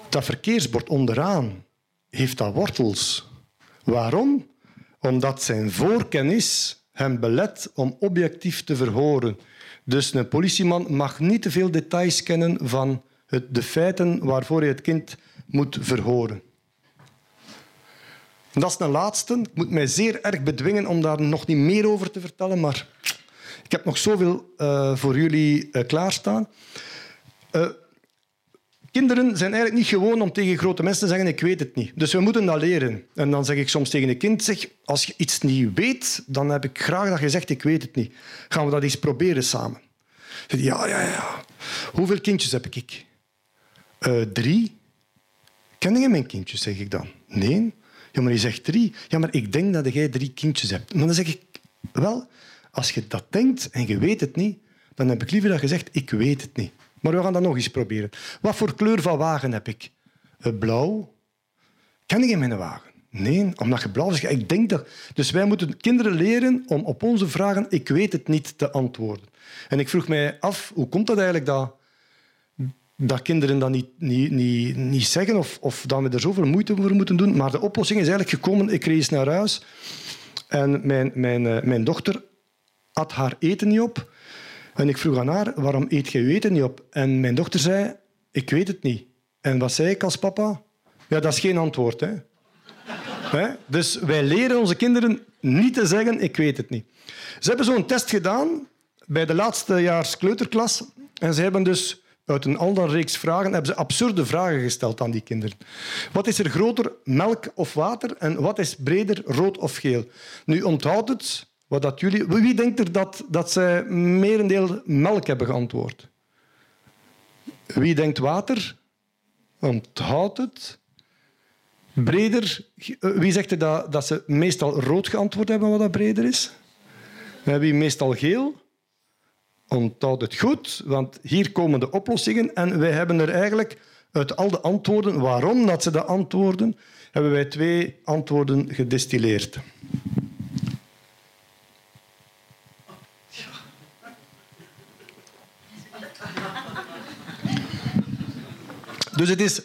Dat verkeersbord onderaan, heeft dat wortels? Waarom? Omdat zijn voorkennis hem belet om objectief te verhoren. Dus een politieman mag niet te veel details kennen van het, de feiten waarvoor hij het kind moet verhoren. Dat is een laatste. Ik moet mij zeer erg bedwingen om daar nog niet meer over te vertellen, maar ik heb nog zoveel uh, voor jullie uh, klaarstaan. Uh, Kinderen zijn eigenlijk niet gewoon om tegen grote mensen te zeggen ik weet het niet. Dus we moeten dat leren. En dan zeg ik soms tegen een kind, zeg, als je iets niet weet, dan heb ik graag dat je zegt ik weet het niet. Gaan we dat eens proberen samen? Ja, ja, ja. Hoeveel kindjes heb ik? Uh, drie. Ken je mijn kindjes, zeg ik dan. Nee. Ja, maar je zegt drie. Ja, maar ik denk dat jij drie kindjes hebt. Dan zeg ik, wel, als je dat denkt en je weet het niet, dan heb ik liever dat je zegt, ik weet het niet. Maar we gaan dat nog eens proberen. Wat voor kleur van wagen heb ik? Uh, blauw. Ken ik in mijn wagen? Nee, omdat je blauw is. Ik denk dat... Dus wij moeten kinderen leren om op onze vragen ik weet het niet te antwoorden. En ik vroeg mij af, hoe komt dat eigenlijk dat, dat kinderen dat niet, niet, niet, niet zeggen of, of dat we er zoveel moeite voor moeten doen. Maar de oplossing is eigenlijk gekomen. Ik reed naar huis en mijn, mijn, eh, mijn dochter had haar eten niet op. En ik vroeg aan haar, waarom eet je je eten niet op? En mijn dochter zei, ik weet het niet. En wat zei ik als papa? Ja, dat is geen antwoord. Hè? Dus wij leren onze kinderen niet te zeggen, ik weet het niet. Ze hebben zo'n test gedaan bij de laatste jaars kleuterklas. En ze hebben dus uit een andere reeks vragen hebben ze absurde vragen gesteld aan die kinderen. Wat is er groter, melk of water? En wat is breder, rood of geel? Nu onthoud het, wat dat jullie, wie denkt er dat, dat zij merendeel melk hebben geantwoord? Wie denkt water? Onthoud het. Breder. Wie zegt er dat, dat ze meestal rood geantwoord hebben, wat dat breder is? Wie meestal geel? Onthoud het goed, want hier komen de oplossingen en wij hebben er eigenlijk uit al de antwoorden, waarom dat ze de antwoorden, hebben wij twee antwoorden gedistilleerd. Dus het is,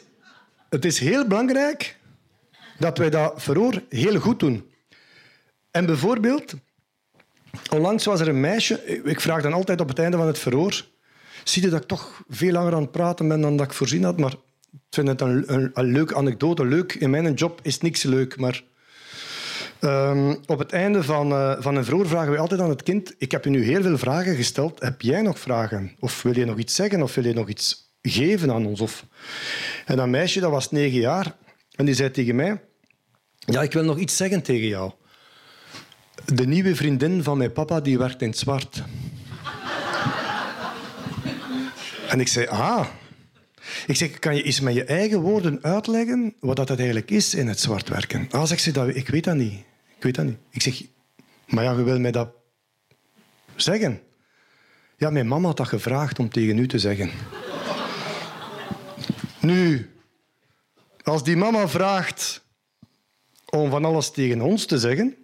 het is heel belangrijk dat wij dat verhoor heel goed doen. En bijvoorbeeld, onlangs was er een meisje, ik vraag dan altijd op het einde van het verhoor, zie je dat ik toch veel langer aan het praten ben dan dat ik voorzien had, maar ik vind het een, een, leuke anekdote. Leuk, in mijn job is niks leuk, maar um, op het einde van, uh, van een verhoor vragen we altijd aan het kind, ik heb je nu heel veel vragen gesteld, heb jij nog vragen? Of wil je nog iets zeggen? Of wil je nog iets geven aan ons? Of... En dat meisje, dat was negen jaar, en die zei tegen mij, ja, ik wil nog iets zeggen tegen jou. De nieuwe vriendin van mijn papa die werkt in het zwart. en ik zei, ah. Ik zeg, kan je eens met je eigen woorden uitleggen wat dat eigenlijk is in het zwart werken? Ah, zegt ze, dat, ik weet dat niet. Ik weet dat niet. Ik zeg, maar ja, je wil mij dat zeggen. Ja, mijn mama had dat gevraagd om tegen u te zeggen. Nu, als die mama vraagt om van alles tegen ons te zeggen,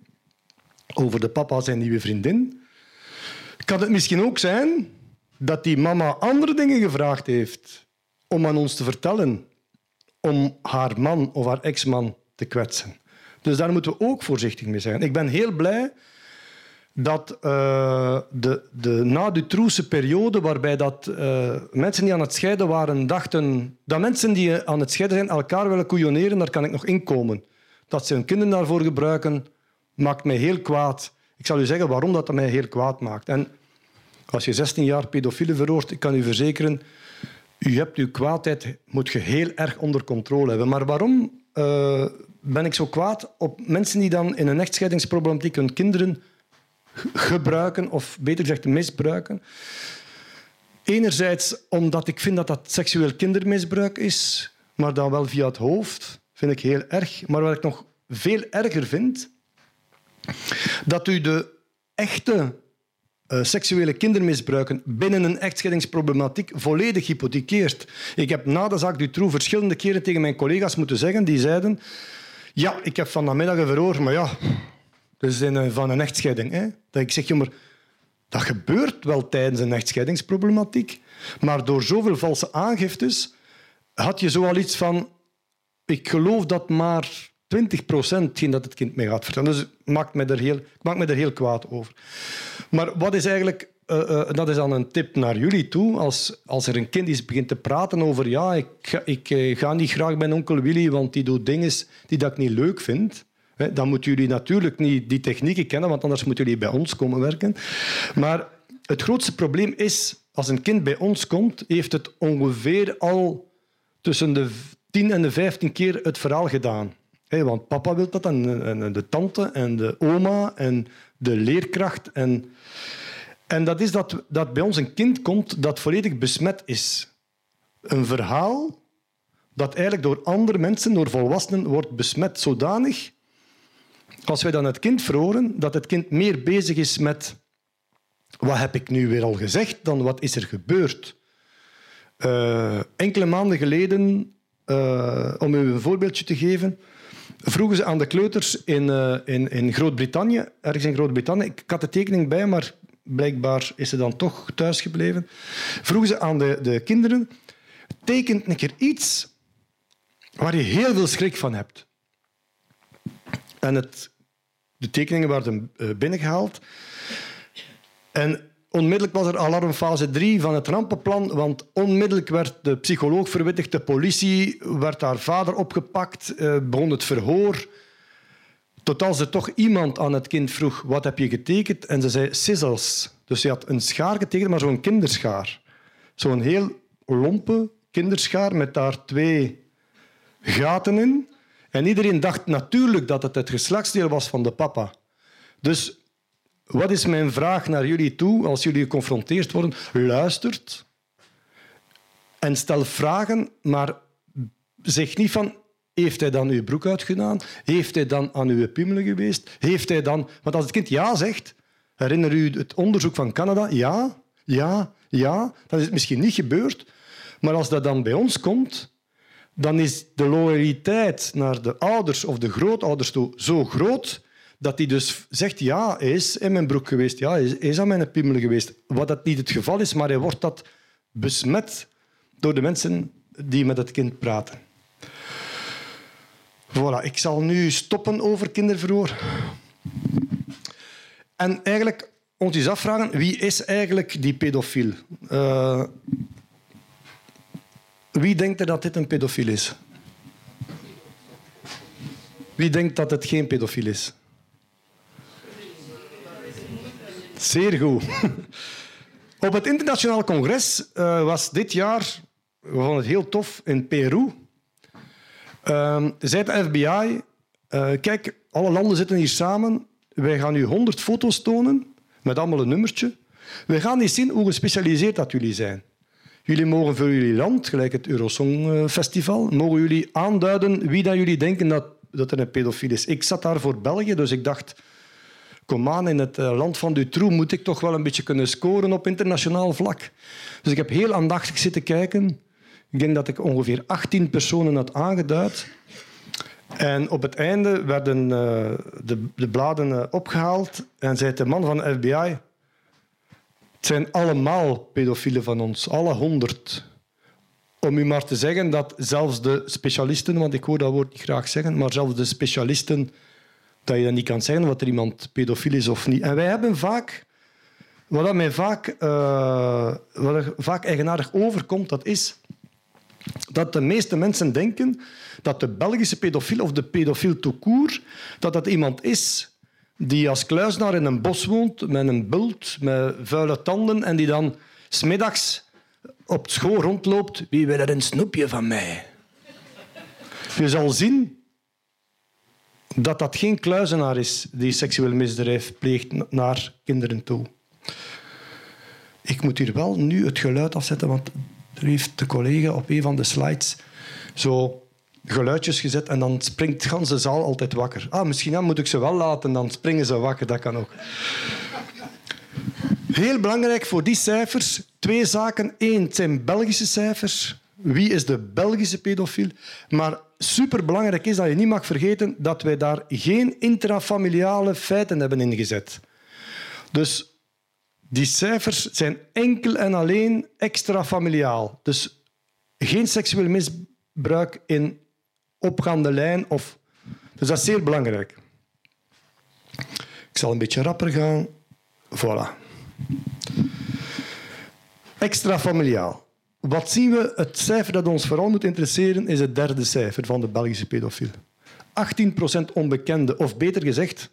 over de papa zijn nieuwe vriendin, kan het misschien ook zijn dat die mama andere dingen gevraagd heeft om aan ons te vertellen, om haar man of haar ex-man te kwetsen. Dus daar moeten we ook voorzichtig mee zijn. Ik ben heel blij dat uh, de, de na periode, waarbij dat, uh, mensen die aan het scheiden waren, dachten dat mensen die aan het scheiden zijn elkaar willen koeioneren, daar kan ik nog inkomen. Dat ze hun kinderen daarvoor gebruiken, maakt mij heel kwaad. Ik zal u zeggen waarom dat mij heel kwaad maakt. En als je 16 jaar pedofiele veroort, ik kan u verzekeren, u hebt uw kwaadheid moet je heel erg onder controle hebben. Maar waarom uh, ben ik zo kwaad op mensen die dan in een echtscheidingsproblematiek hun kinderen gebruiken, of beter gezegd misbruiken? Enerzijds omdat ik vind dat dat seksueel kindermisbruik is, maar dan wel via het hoofd, vind ik heel erg. Maar wat ik nog veel erger vind, dat u de echte uh, seksuele kindermisbruiken binnen een echtscheidingsproblematiek volledig hypothekeert. Ik heb na de zaak Dutroux verschillende keren tegen mijn collega's moeten zeggen, die zeiden ja, ik heb vanmiddag een verhoor, maar ja, een, van een echtscheiding. Hè? Dat ik zeg, maar dat gebeurt wel tijdens een echtscheidingsproblematiek, maar door zoveel valse aangiftes had je zoal iets van ik geloof dat maar 20 procent dat het kind mij gaat vertellen. Dus maakt me er heel, ik maak me er heel kwaad over. Maar wat is eigenlijk... Uh, uh, dat is dan een tip naar jullie toe. Als, als er een kind is begint te praten over... Ja, ik, ik uh, ga niet graag bij onkel Willy, want die doet dingen die dat ik niet leuk vind. Dan moeten jullie natuurlijk niet die technieken kennen, want anders moeten jullie bij ons komen werken. Maar het grootste probleem is... Als een kind bij ons komt, heeft het ongeveer al tussen de 10 en de 15 keer het verhaal gedaan. Want papa wil dat en, de tante en de oma en de leerkracht. En, en dat is dat, dat bij ons een kind komt dat volledig besmet is. Een verhaal dat eigenlijk door andere mensen, door volwassenen, wordt besmet zodanig, als wij dan het kind verhoren, dat het kind meer bezig is met wat heb ik nu weer al gezegd dan wat is er gebeurd. Uh, enkele maanden geleden, uh, om u een voorbeeldje te geven, vroegen ze aan de kleuters in, uh, in, in Groot-Brittannië, ergens in Groot-Brittannië, ik had de tekening bij, maar blijkbaar is ze dan toch thuisgebleven, vroegen ze aan de, de kinderen, tekent een keer iets waar je heel veel schrik van hebt. En het, de tekeningen werden uh, binnengehaald. En Onmiddellijk was er alarmfase 3 van het rampenplan, want onmiddellijk werd de psycholoog verwittigd, de politie werd haar vader opgepakt, eh, begon het verhoor. Tot als er toch iemand aan het kind vroeg, wat heb je getekend? En ze zei, sizzles. Dus ze had een schaar getekend, maar zo'n kinderschaar. Zo'n heel lompe kinderschaar met daar twee gaten in. En iedereen dacht natuurlijk dat het het geslachtsdeel was van de papa. Dus wat is mijn vraag naar jullie toe als jullie geconfronteerd worden? Luistert en stel vragen, maar zeg niet van heeft hij dan uw broek uitgedaan? Heeft hij dan aan uw piemelen geweest? Heeft hij dan... Want als het kind ja zegt, herinner u het onderzoek van Canada? Ja. Ja, ja, dan is het misschien niet gebeurd. Maar als dat dan bij ons komt, dan is de loyaliteit naar de ouders of de grootouders toe zo groot dat hij dus zegt, ja, hij is in mijn broek geweest, ja, hij is aan mijn piemel geweest. Wat dat niet het geval is, maar hij wordt dat besmet door de mensen die met het kind praten. Voilà, ik zal nu stoppen over kinderverhoor. En eigenlijk ons eens afvragen, wie is eigenlijk die pedofiel? Uh, wie denkt er dat dit een pedofiel is? Wie denkt dat het geen pedofiel is? Zeer goed. Op het internationaal congres uh, was dit jaar, we vonden het heel tof, in Peru. Uh, zei de FBI, uh, kijk, alle landen zitten hier samen. Wij gaan u 100 foto's tonen, met allemaal een nummertje. We gaan eens zien hoe gespecialiseerd dat jullie zijn. Jullie mogen voor jullie land, gelijk het Eurosong Festival, mogen jullie aanduiden wie dat jullie denken dat, dat er een pedofiel is. Ik zat daar voor België, dus ik dacht kom aan, in het eh, land van Dutroux moet ik toch wel een beetje kunnen scoren op internationaal vlak. Dus ik heb heel aandachtig zitten kijken. Ik denk dat ik ongeveer 18 personen had aangeduid. En op het einde werden uh, de, de, bladen opgehaald en zei de man van de FBI... Het zijn allemaal pedofielen van ons, alle honderd. Om u maar te zeggen dat zelfs de specialisten, want ik hoor dat woord niet graag zeggen, maar zelfs de specialisten dat je niet kan zeggen wat er iemand pedofiel is of niet. En wij hebben vaak, wat mij vaak, uh, wat vaak eigenaardig overkomt, dat is dat de meeste mensen denken dat de Belgische pedofiel of de pedofiel tout court, dat dat iemand is die als kluisnaar in een bos woont met een bult, met vuile tanden en die dan smiddags op school rondloopt. Wie wil er een snoepje van mij? Je zal zien dat dat geen kluizenaar is die seksueel misdrijf pleegt naar kinderen toe. Ik moet hier wel nu het geluid afzetten, want er heeft de collega op een van de slides zo geluidjes gezet en dan springt de zaal altijd wakker. Ah, misschien dan moet ik ze wel laten, dan springen ze wakker, dat kan ook. Heel belangrijk voor die cijfers, twee zaken. Eén, het zijn Belgische cijfers. Wie is de Belgische pedofiel? Maar superbelangrijk is dat je niet mag vergeten dat wij daar geen intrafamiliale feiten hebben ingezet. Dus die cijfers zijn enkel en alleen extrafamiliaal. Dus geen seksueel misbruik in opgaande lijn. Of... Dus dat is zeer belangrijk. Ik zal een beetje rapper gaan. Voilà. Extrafamiliaal. Wat zien we? Het cijfer dat ons vooral moet interesseren is het derde cijfer van de Belgische pedofiel. 18% onbekende, of beter gezegd,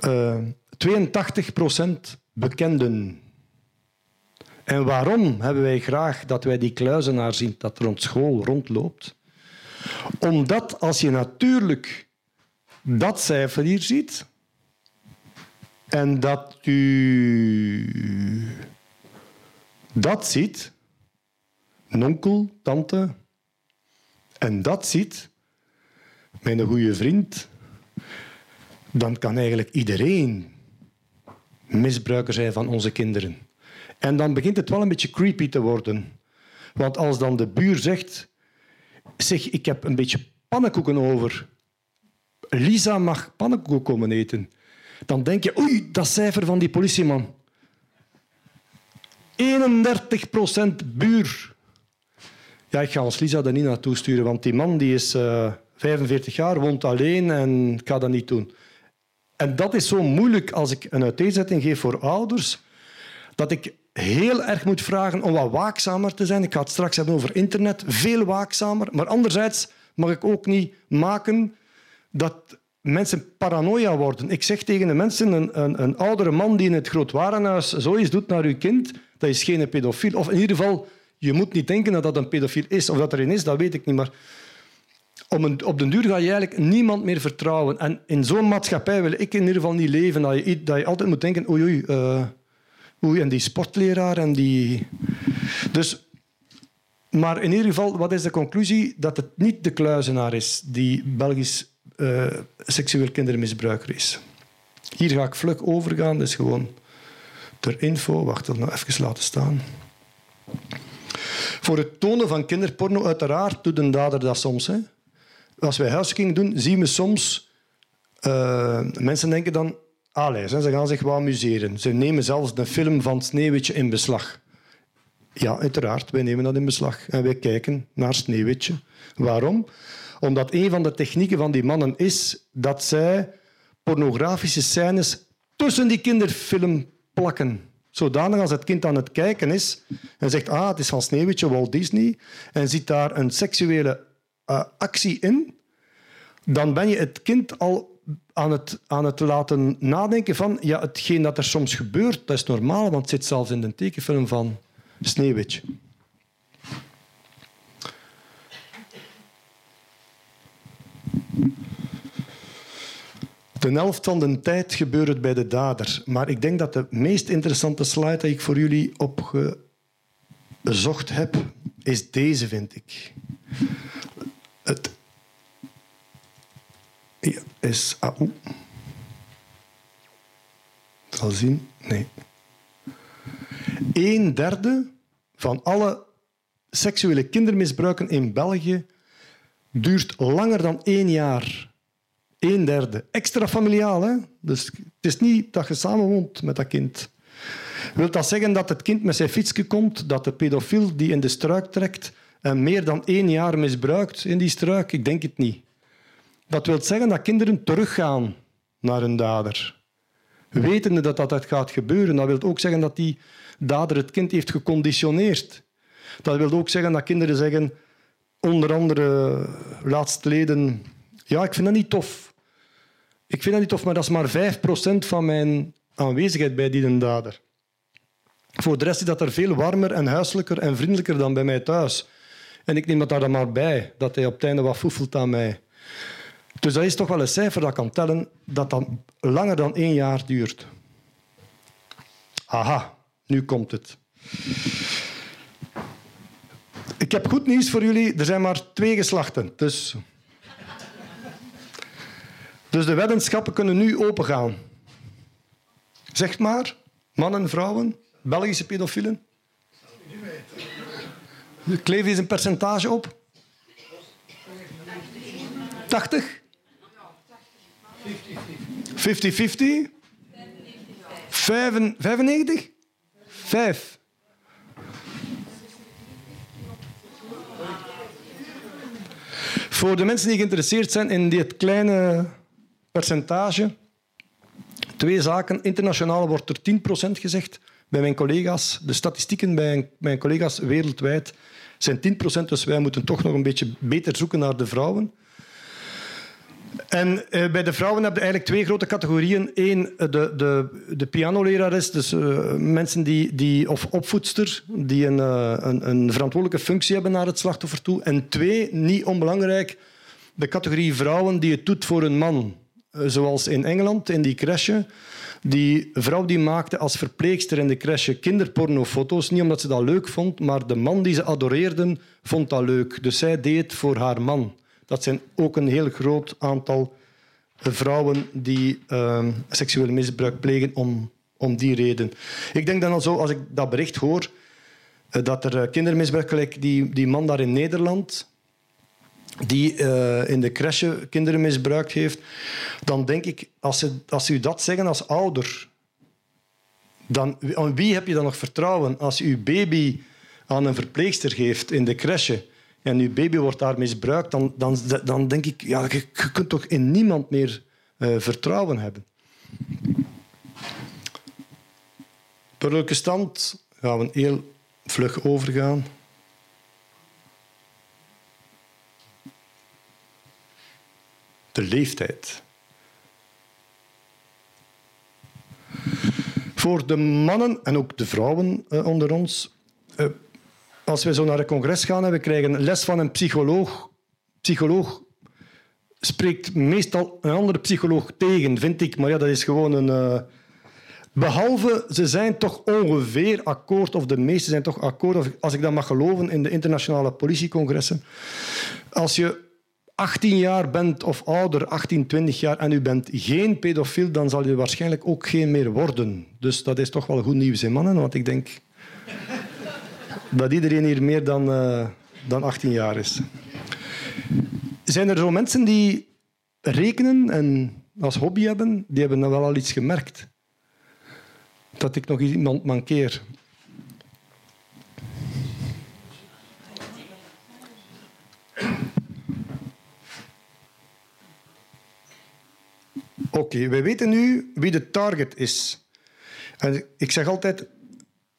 uh, eh, 82% bekenden. En waarom hebben wij graag dat wij die kluizenaar zien dat rond school rondloopt? Omdat als je natuurlijk dat cijfer hier ziet en dat u dat ziet, een onkel, tante, en dat ziet, mijn goede vriend, dan kan eigenlijk iedereen misbruiker zijn van onze kinderen. En dan begint het wel een beetje creepy te worden. Want als dan de buur zegt, zeg, ik heb een beetje pannenkoeken over. Lisa mag pannenkoeken komen eten. Dan denk je, oei, dat cijfer van die politieman. 31 procent buur. Ja, ik ga ons Lisa er niet naartoe sturen, want die man die is uh, eh, 45 jaar, woont alleen en ik ga dat niet doen. En dat is zo moeilijk als ik een uiteenzetting geef voor ouders, dat ik heel erg moet vragen om wat waakzamer te zijn. Ik ga het straks hebben over internet, veel waakzamer. Maar anderzijds mag ik ook niet maken dat mensen paranoia worden. Ik zeg tegen de mensen, een, een, een oudere man die in het grootwarenhuis zoiets doet naar uw kind, dat is geen pedofiel. Of in ieder geval, je moet niet denken dat dat een pedofiel is. Of dat er een is, dat weet ik niet. Maar een, op den duur ga je eigenlijk niemand meer vertrouwen. En in zo'n maatschappij wil ik in ieder geval niet leven. Dat je, dat je altijd moet denken, oei, uh, oei, en die sportleraar en die... Dus, maar in ieder geval, wat is de conclusie? Dat het niet de kluizenaar is die Belgisch uh, seksueel kindermisbruiker is. Hier ga ik vlug overgaan, is gewoon ter info, wacht, dat nog even laten staan. Voor het tonen van kinderporno, uiteraard doet een dader dat soms. Hè. Als wij huiszoeking doen, zien we soms... Uh, mensen denken dan... Allee, ze gaan zich wel amuseren. Ze nemen zelfs de film van Sneeuwwitje in beslag. Ja, uiteraard, wij nemen dat in beslag. En wij kijken naar Sneeuwwitje. Waarom? Omdat een van de technieken van die mannen is dat zij pornografische scènes tussen die kinderfilm plakken. Zodanig als het kind aan het kijken is en zegt, ah, het is van Sneeuwwitje, Walt Disney, en ziet daar een seksuele uh, actie in, dan ben je het kind al aan het, aan het laten nadenken van, ja, hetgeen dat er soms gebeurt, dat is normaal, want het zit zelfs in de tekenfilm van Sneeuwwitje. De helft van de tijd gebeurt het bij de dader. Maar ik denk dat de meest interessante slide die ik voor jullie opgezocht heb, is deze, vind ik. Het is... Ah, Zal zien? Nee. Een derde van alle seksuele kindermisbruiken in België duurt langer dan één jaar. Een derde. Extra familiaal. Hè? Dus het is niet dat je samenwoont met dat kind. Wil dat zeggen dat het kind met zijn fietsje komt, dat de pedofiel die in de struik trekt en meer dan één jaar misbruikt in die struik? Ik denk het niet. Dat wil zeggen dat kinderen teruggaan naar hun dader. Wetende dat dat gaat gebeuren, dat wil ook zeggen dat die dader het kind heeft geconditioneerd. Dat wil ook zeggen dat kinderen zeggen, onder andere laatstleden, ja, ik vind dat niet tof. Ik vind dat niet tof, maar dat is maar 5% van mijn aanwezigheid bij die dader. Voor de rest is dat er veel warmer en huiselijker en vriendelijker dan bij mij thuis. En ik neem dat daar dan maar bij, dat hij op het einde wat foefelt aan mij. Dus dat is toch wel een cijfer dat kan tellen dat dat langer dan één jaar duurt. Aha, nu komt het. Ik heb goed nieuws voor jullie. Er zijn maar twee geslachten. Dus dus de weddenschappen kunnen nu opengaan. Zeg maar, mannen, vrouwen, Belgische pedofielen. Kleef eens een percentage op. 80? 50-50? 95? 5. Voor de mensen die geïnteresseerd zijn in dit kleine percentage. Twee zaken. Internationaal wordt er 10% gezegd. Bij mijn collega's, de statistieken bij mijn collega's wereldwijd zijn 10%, dus wij moeten toch nog een beetje beter zoeken naar de vrouwen. En eh, bij de vrouwen heb je eigenlijk twee grote categorieën. Eén, de, de, de pianolerares, dus uh, mensen die, die, of opvoedster, die een, een, een, verantwoordelijke functie hebben naar het slachtoffer toe. En twee, niet onbelangrijk, de categorie vrouwen die het doet voor een man. Eh, zoals in Engeland, in die crèche. Die vrouw die maakte als verpleegster in de crèche kinderpornofoto's. Niet omdat ze dat leuk vond, maar de man die ze adoreerden, vond dat leuk. Dus zij deed het voor haar man. Dat zijn ook een heel groot aantal vrouwen die uh, seksueel misbruik plegen om, om die reden. Ik denk dan al zo, als ik dat bericht hoor, eh, dat er kindermisbruik, gelijk die, die man daar in Nederland, die uh, in de crèche kinderen misbruikt heeft, dan denk ik, als ze, als ze u dat zeggen als ouder, dan, aan wie heb je dan nog vertrouwen als je baby aan een verpleegster geeft in de crèche en uw baby wordt daar misbruikt, dan, dan, dan denk ik, ja, je, kunt toch in niemand meer uh, vertrouwen hebben. welke stand gaan we heel vlug overgaan. de leeftijd. Voor de mannen en ook de vrouwen eh, onder ons, als we zo naar een congres gaan en we krijgen les van een psycholoog, psycholoog spreekt meestal een andere psycholoog tegen, vind ik. Maar ja, dat is gewoon een... Uh, behalve, ze zijn toch ongeveer akkoord, of de meeste zijn toch akkoord, als ik dat mag geloven, in de internationale politiecongressen. Als je 18 jaar bent of ouder, 18, 20 jaar, en u bent geen pedofiel, dan zal u waarschijnlijk ook geen meer worden. Dus dat is toch wel goed nieuws, in mannen? Want ik denk dat iedereen hier meer dan, uh, dan 18 jaar is. Zijn er zo mensen die rekenen en als hobby hebben, die hebben dan wel al iets gemerkt? Dat ik nog iemand mankeer. Oké, wij weten nu wie de target is. En ik zeg altijd,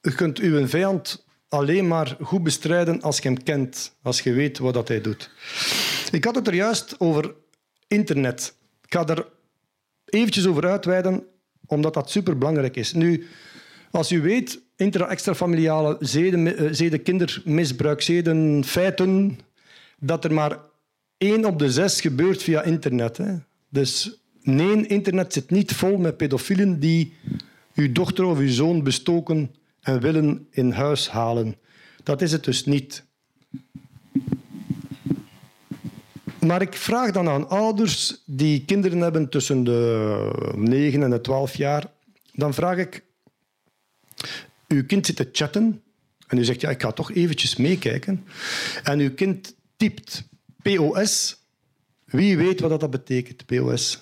je kunt uw vijand alleen maar goed bestrijden als je hem kent, als je weet wat dat hij doet. Ik had het er juist over internet. Ik ga er eventjes over uitweiden, omdat dat superbelangrijk is. Nu, als u weet, intra-extrafamiliale zeden, eh, zeden, kindermisbruik, zeden, feiten, dat er maar één op de zes gebeurt via internet. Hè. Dus nee, internet zit niet vol met pedofielen die uw dochter of uw zoon bestoken en willen in huis halen. Dat is het dus niet. Maar ik vraag dan aan ouders die kinderen hebben tussen de 9 en de 12 jaar, dan vraag ik, uw kind zit te chatten en u zegt, ja, ik ga toch eventjes meekijken. En uw kind typt POS. Wie weet wat dat betekent, POS?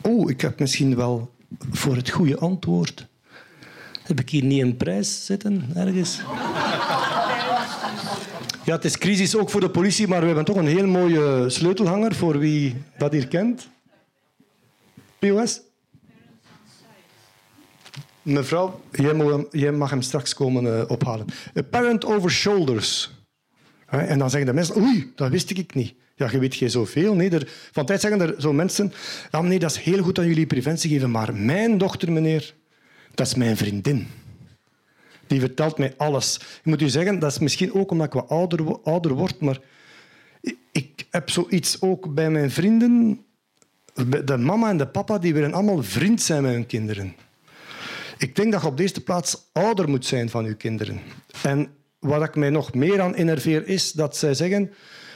Oh, ik heb misschien wel voor het goede antwoord. Heb ik hier niet een prijs zitten ergens? Ja, het is crisis ook voor de politie, maar we hebben toch een heel mooie sleutelhanger voor wie dat hier kent. POS? Mevrouw, jij mag, hem straks komen uh, ophalen. A parent over shoulders. En dan zeggen de mensen, oei, dat wist ik niet. Ja, je weet geen zoveel. Nee, er, van tijd zeggen er zo mensen, ja, dat is heel goed dat jullie preventie geven, maar mijn dochter, meneer, dat is mijn vriendin. Die vertelt mij alles. Ik moet u zeggen, dat is misschien ook omdat ik wat ouder, ouder word, maar ik heb zoiets ook bij mijn vrienden. De mama en de papa die willen allemaal vriend zijn met hun kinderen. Ik denk dat je op deze plaats ouder moet zijn van je kinderen. En wat ik mij nog meer aan enerveer is dat zij zeggen...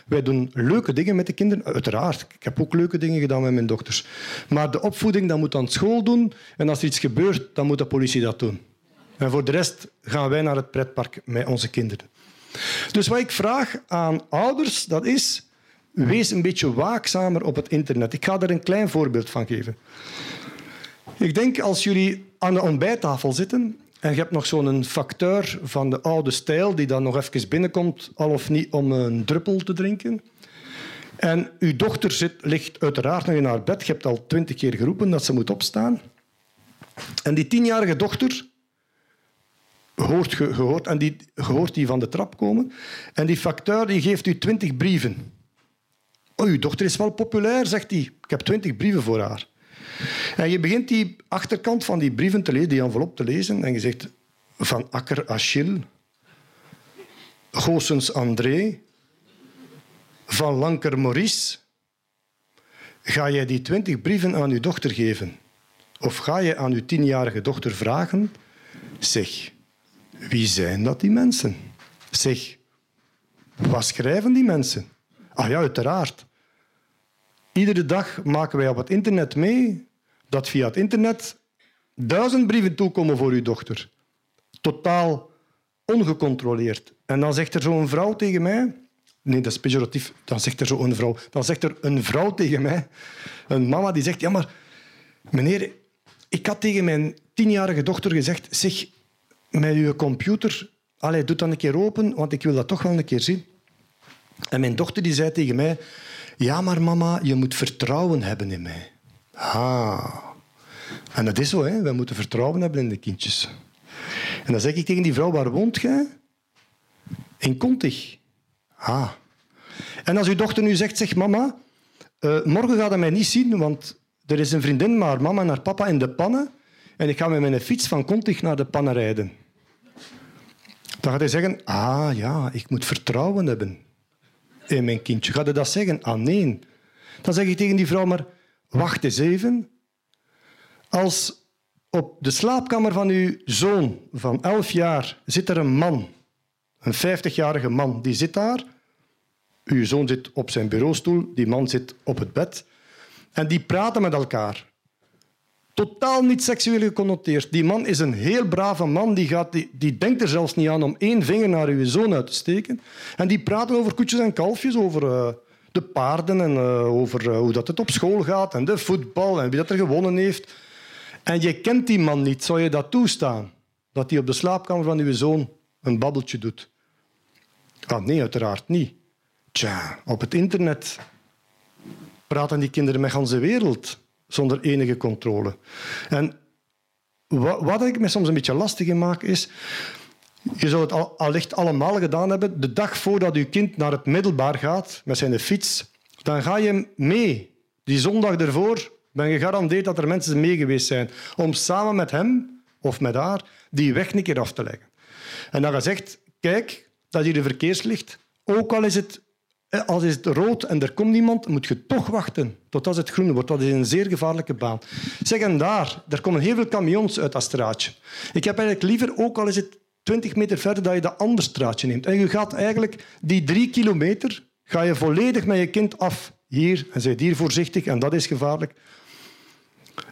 Wij doen leuke dingen met de kinderen. Uiteraard, ik heb ook leuke dingen gedaan met mijn dochters. Maar de opvoeding dat moet aan school doen. En als er iets gebeurt, dan moet de politie dat doen. En voor de rest gaan wij naar het pretpark met onze kinderen. Dus wat ik vraag aan ouders, dat is... Wees een beetje waakzamer op het internet. Ik ga er een klein voorbeeld van geven. Ik denk als jullie aan de ontbijttafel zitten en je hebt nog zo'n facteur van de oude stijl die dan nog even binnenkomt, al of niet om een druppel te drinken. En uw dochter zit, ligt uiteraard nog in haar bed. Je hebt al twintig keer geroepen dat ze moet opstaan. En die tienjarige dochter hoort gehoord, en die, gehoord die van de trap komen. En die facteur die geeft u twintig brieven. Oh, uw dochter is wel populair, zegt hij. Ik heb twintig brieven voor haar. En je begint die achterkant van die brieven te lezen, die envelop te lezen. En je zegt van Akker Achille, Goossens André, van Lanker Maurice. Ga jij die twintig brieven aan uw dochter geven? Of ga je aan uw tienjarige dochter vragen? Zeg, wie zijn dat die mensen? Zeg, wat schrijven die mensen? Ah ja, uiteraard. Iedere dag maken wij op het internet mee dat via het internet duizend brieven toekomen voor uw dochter. Totaal ongecontroleerd. En dan zegt er zo'n vrouw tegen mij... Nee, dat is pejoratief. Dan zegt er zo'n vrouw... Dan zegt er een vrouw tegen mij, een mama, die zegt... Ja, maar meneer, ik had tegen mijn tienjarige dochter gezegd... Zeg, met uw computer... Allee, doe dan een keer open, want ik wil dat toch wel een keer zien. En mijn dochter die zei tegen mij... Ja, maar mama, je moet vertrouwen hebben in mij. Ah. En dat is zo, hè. wij moeten vertrouwen hebben in de kindjes. En dan zeg ik tegen die vrouw, waar woont jij? In Kontig. Ah. En als uw dochter nu zegt, zeg mama, uh, morgen gaat hij mij niet zien, want er is een vriendin, maar mama en haar papa in de pannen en ik ga met mijn fiets van Kontig naar de pannen rijden. Dan gaat hij zeggen, ah ja, ik moet vertrouwen hebben in mijn kindje. Gaat hij dat zeggen? Ah nee. Dan zeg ik tegen die vrouw, maar wacht eens even. Als op de slaapkamer van uw zoon van elf jaar zit er een man, een vijftigjarige man, die zit daar, Uw zoon zit op zijn bureaustoel, die man zit op het bed. En die praten met elkaar. Totaal niet seksueel geconnoteerd. Die man is een heel brave man. Die, gaat, die, die denkt er zelfs niet aan om één vinger naar uw zoon uit te steken. En die praten over koetjes en kalfjes, over uh, de paarden en uh, over uh, hoe dat het op school gaat en de voetbal en wie dat er gewonnen heeft. En je kent die man niet. Zou je dat toestaan? Dat hij op de slaapkamer van uw zoon een babbeltje doet? Ah, nee, uiteraard niet. Tja, op het internet praten die kinderen met de wereld zonder enige controle. En wat, wat ik me soms een beetje lastig in maak is... Je zou het al, allicht allemaal gedaan hebben. De dag voordat je kind naar het middelbaar gaat met zijn fiets, dan ga je mee. Die zondag ervoor ben je gegarandeerd dat er mensen mee geweest zijn om samen met hem of met haar die weg een keer af te leggen. En dan gezegd, kijk, dat hier een verkeerslicht. Ook al is het als is het rood en er komt niemand, moet je toch wachten tot als het groen wordt. Dat is een zeer gevaarlijke baan. Zeg, en daar, er komen heel veel camions uit dat straatje. Ik heb eigenlijk liever, ook al is het 20 meter verder, dat je dat andere straatje neemt. En je gaat eigenlijk die drie kilometer ga je volledig met je kind af. Hier, en zij hier voorzichtig, en dat is gevaarlijk.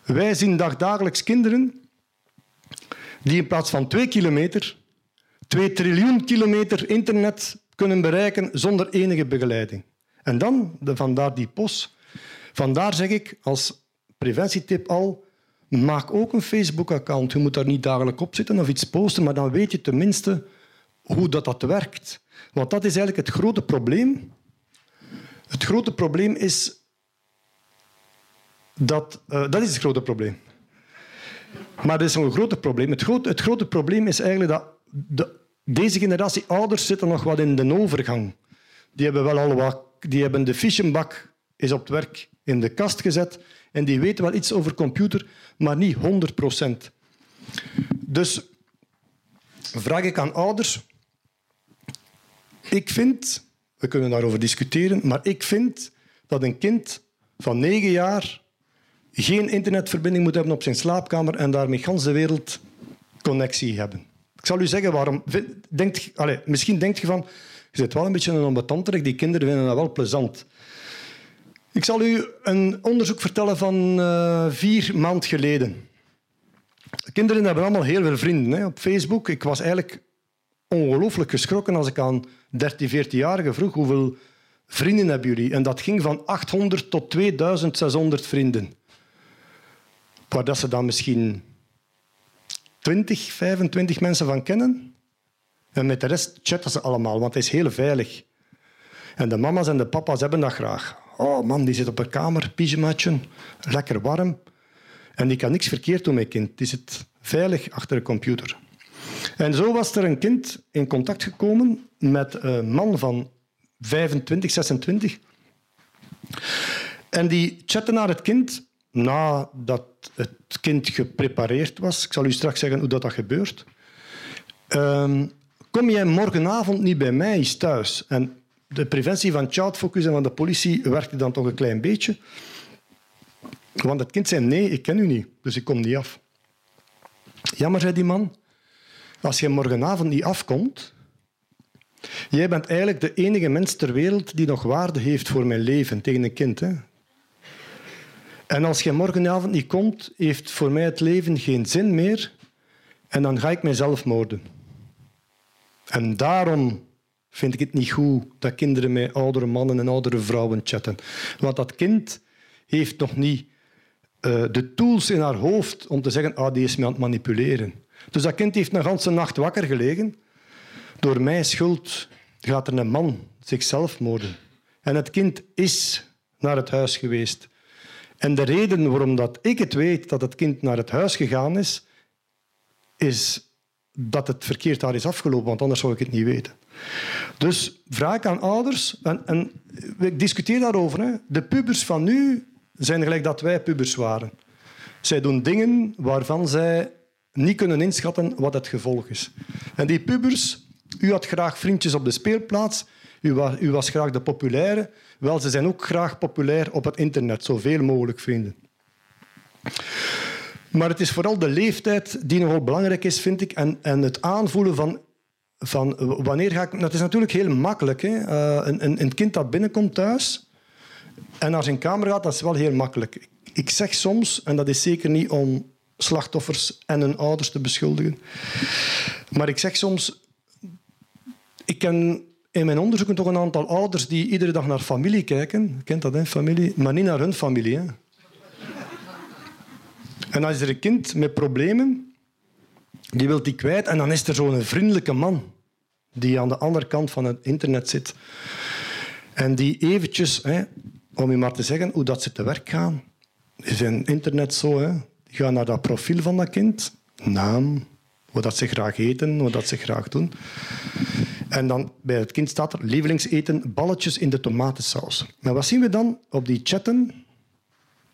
Wij zien dagdagelijks kinderen die in plaats van twee kilometer, twee triljoen kilometer internet kunnen bereiken zonder enige begeleiding. En dan, de, vandaar die POS. Vandaar zeg ik als preventietip al, maak ook een Facebook-account. Je moet daar niet dagelijks op zitten of iets posten, maar dan weet je tenminste hoe dat, dat werkt. Want dat is eigenlijk het grote probleem. Het grote probleem is dat... Uh, dat is het grote probleem. Maar dat is een grote probleem. Het grote, het grote probleem is eigenlijk dat de deze generatie ouders zitten nog wat in de overgang. Die hebben wel al wat, die hebben de fischenbak is op het werk in de kast gezet en die weten wel iets over computer, maar niet 100 procent. Dus vraag ik aan ouders. Ik vind, we kunnen daarover discussiëren, maar ik vind dat een kind van negen jaar geen internetverbinding moet hebben op zijn slaapkamer en daarmee gans de wereld connectie hebben. Ik zal u zeggen waarom. Denkt, allez, misschien denkt je van, je zit wel een beetje een ambetanterig, die kinderen vinden dat wel plezant. Ik zal u een onderzoek vertellen van uh, vier maand geleden. kinderen hebben allemaal heel veel vrienden hè, op Facebook. Ik was eigenlijk ongelooflijk geschrokken als ik aan 13, 14-jarigen vroeg hoeveel vrienden hebben jullie? En dat ging van 800 tot 2600 vrienden. Waar dat ze dan misschien 20, 25 mensen van kennen. En met de rest chatten ze allemaal, want het is heel veilig. En de mama's en de papa's hebben dat graag. Oh man, die zit op een kamer, pyjamaatje, lekker warm. En die kan niks verkeerd doen met kind. Die zit veilig achter een computer. En zo was er een kind in contact gekomen met een man van 25, 26. En die chatte naar het kind nadat het kind geprepareerd was. Ik zal u straks zeggen hoe dat, dat gebeurt. Um, kom jij morgenavond niet bij mij eens thuis? En de preventie van Focus en van de politie werkte dan toch een klein beetje. Want het kind zei, nee, ik ken u niet, dus ik kom niet af. Jammer, zei die man. Als je morgenavond niet afkomt, jij bent eigenlijk de enige mens ter wereld die nog waarde heeft voor mijn leven tegen een kind. Hè? En als je morgenavond niet komt, heeft voor mij het leven geen zin meer en dan ga ik mijzelf moorden. En daarom vind ik het niet goed dat kinderen met oudere mannen en oudere vrouwen chatten. Want dat kind heeft nog niet uh, de tools in haar hoofd om te zeggen, ah, die is me aan het manipuleren. Dus dat kind heeft een ganse nacht wakker gelegen. Door mijn schuld gaat er een man zichzelf moorden. En het kind is naar het huis geweest. En de reden waarom dat ik het weet dat het kind naar het huis gegaan is, is dat het verkeerd daar is afgelopen, want anders zou ik het niet weten. Dus vraag aan ouders, en, en ik discuteer daarover, hè. de pubers van nu zijn gelijk dat wij pubers waren. Zij doen dingen waarvan zij niet kunnen inschatten wat het gevolg is. En die pubers, u had graag vriendjes op de speelplaats, u was, u was graag de populaire, wel, ze zijn ook graag populair op het internet, zoveel mogelijk vrienden. Maar het is vooral de leeftijd die nogal belangrijk is, vind ik, en, en het aanvoelen van van wanneer ga ik... Dat is natuurlijk heel makkelijk. Hè? Uh, een, een, een, kind dat binnenkomt thuis en naar zijn kamer gaat, dat is wel heel makkelijk. Ik zeg soms, en dat is zeker niet om slachtoffers en hun ouders te beschuldigen, maar ik zeg soms... Ik ken in mijn onderzoeken toch een aantal ouders die iedere dag naar familie kijken. kent dat, hè, familie? Maar niet naar hun familie. Hè. En als er een kind met problemen, die wil die kwijt. En dan is er zo'n vriendelijke man die aan de andere kant van het internet zit. En die eventjes, hè, om je maar te zeggen hoe dat ze te werk gaan, is in internet zo. Hè. Die gaan naar dat profiel van dat kind, naam, wat dat ze graag eten, wat dat ze graag doen. En dan bij het kind staat er lievelingseten balletjes in de tomatensaus. Maar wat zien we dan op die chatten,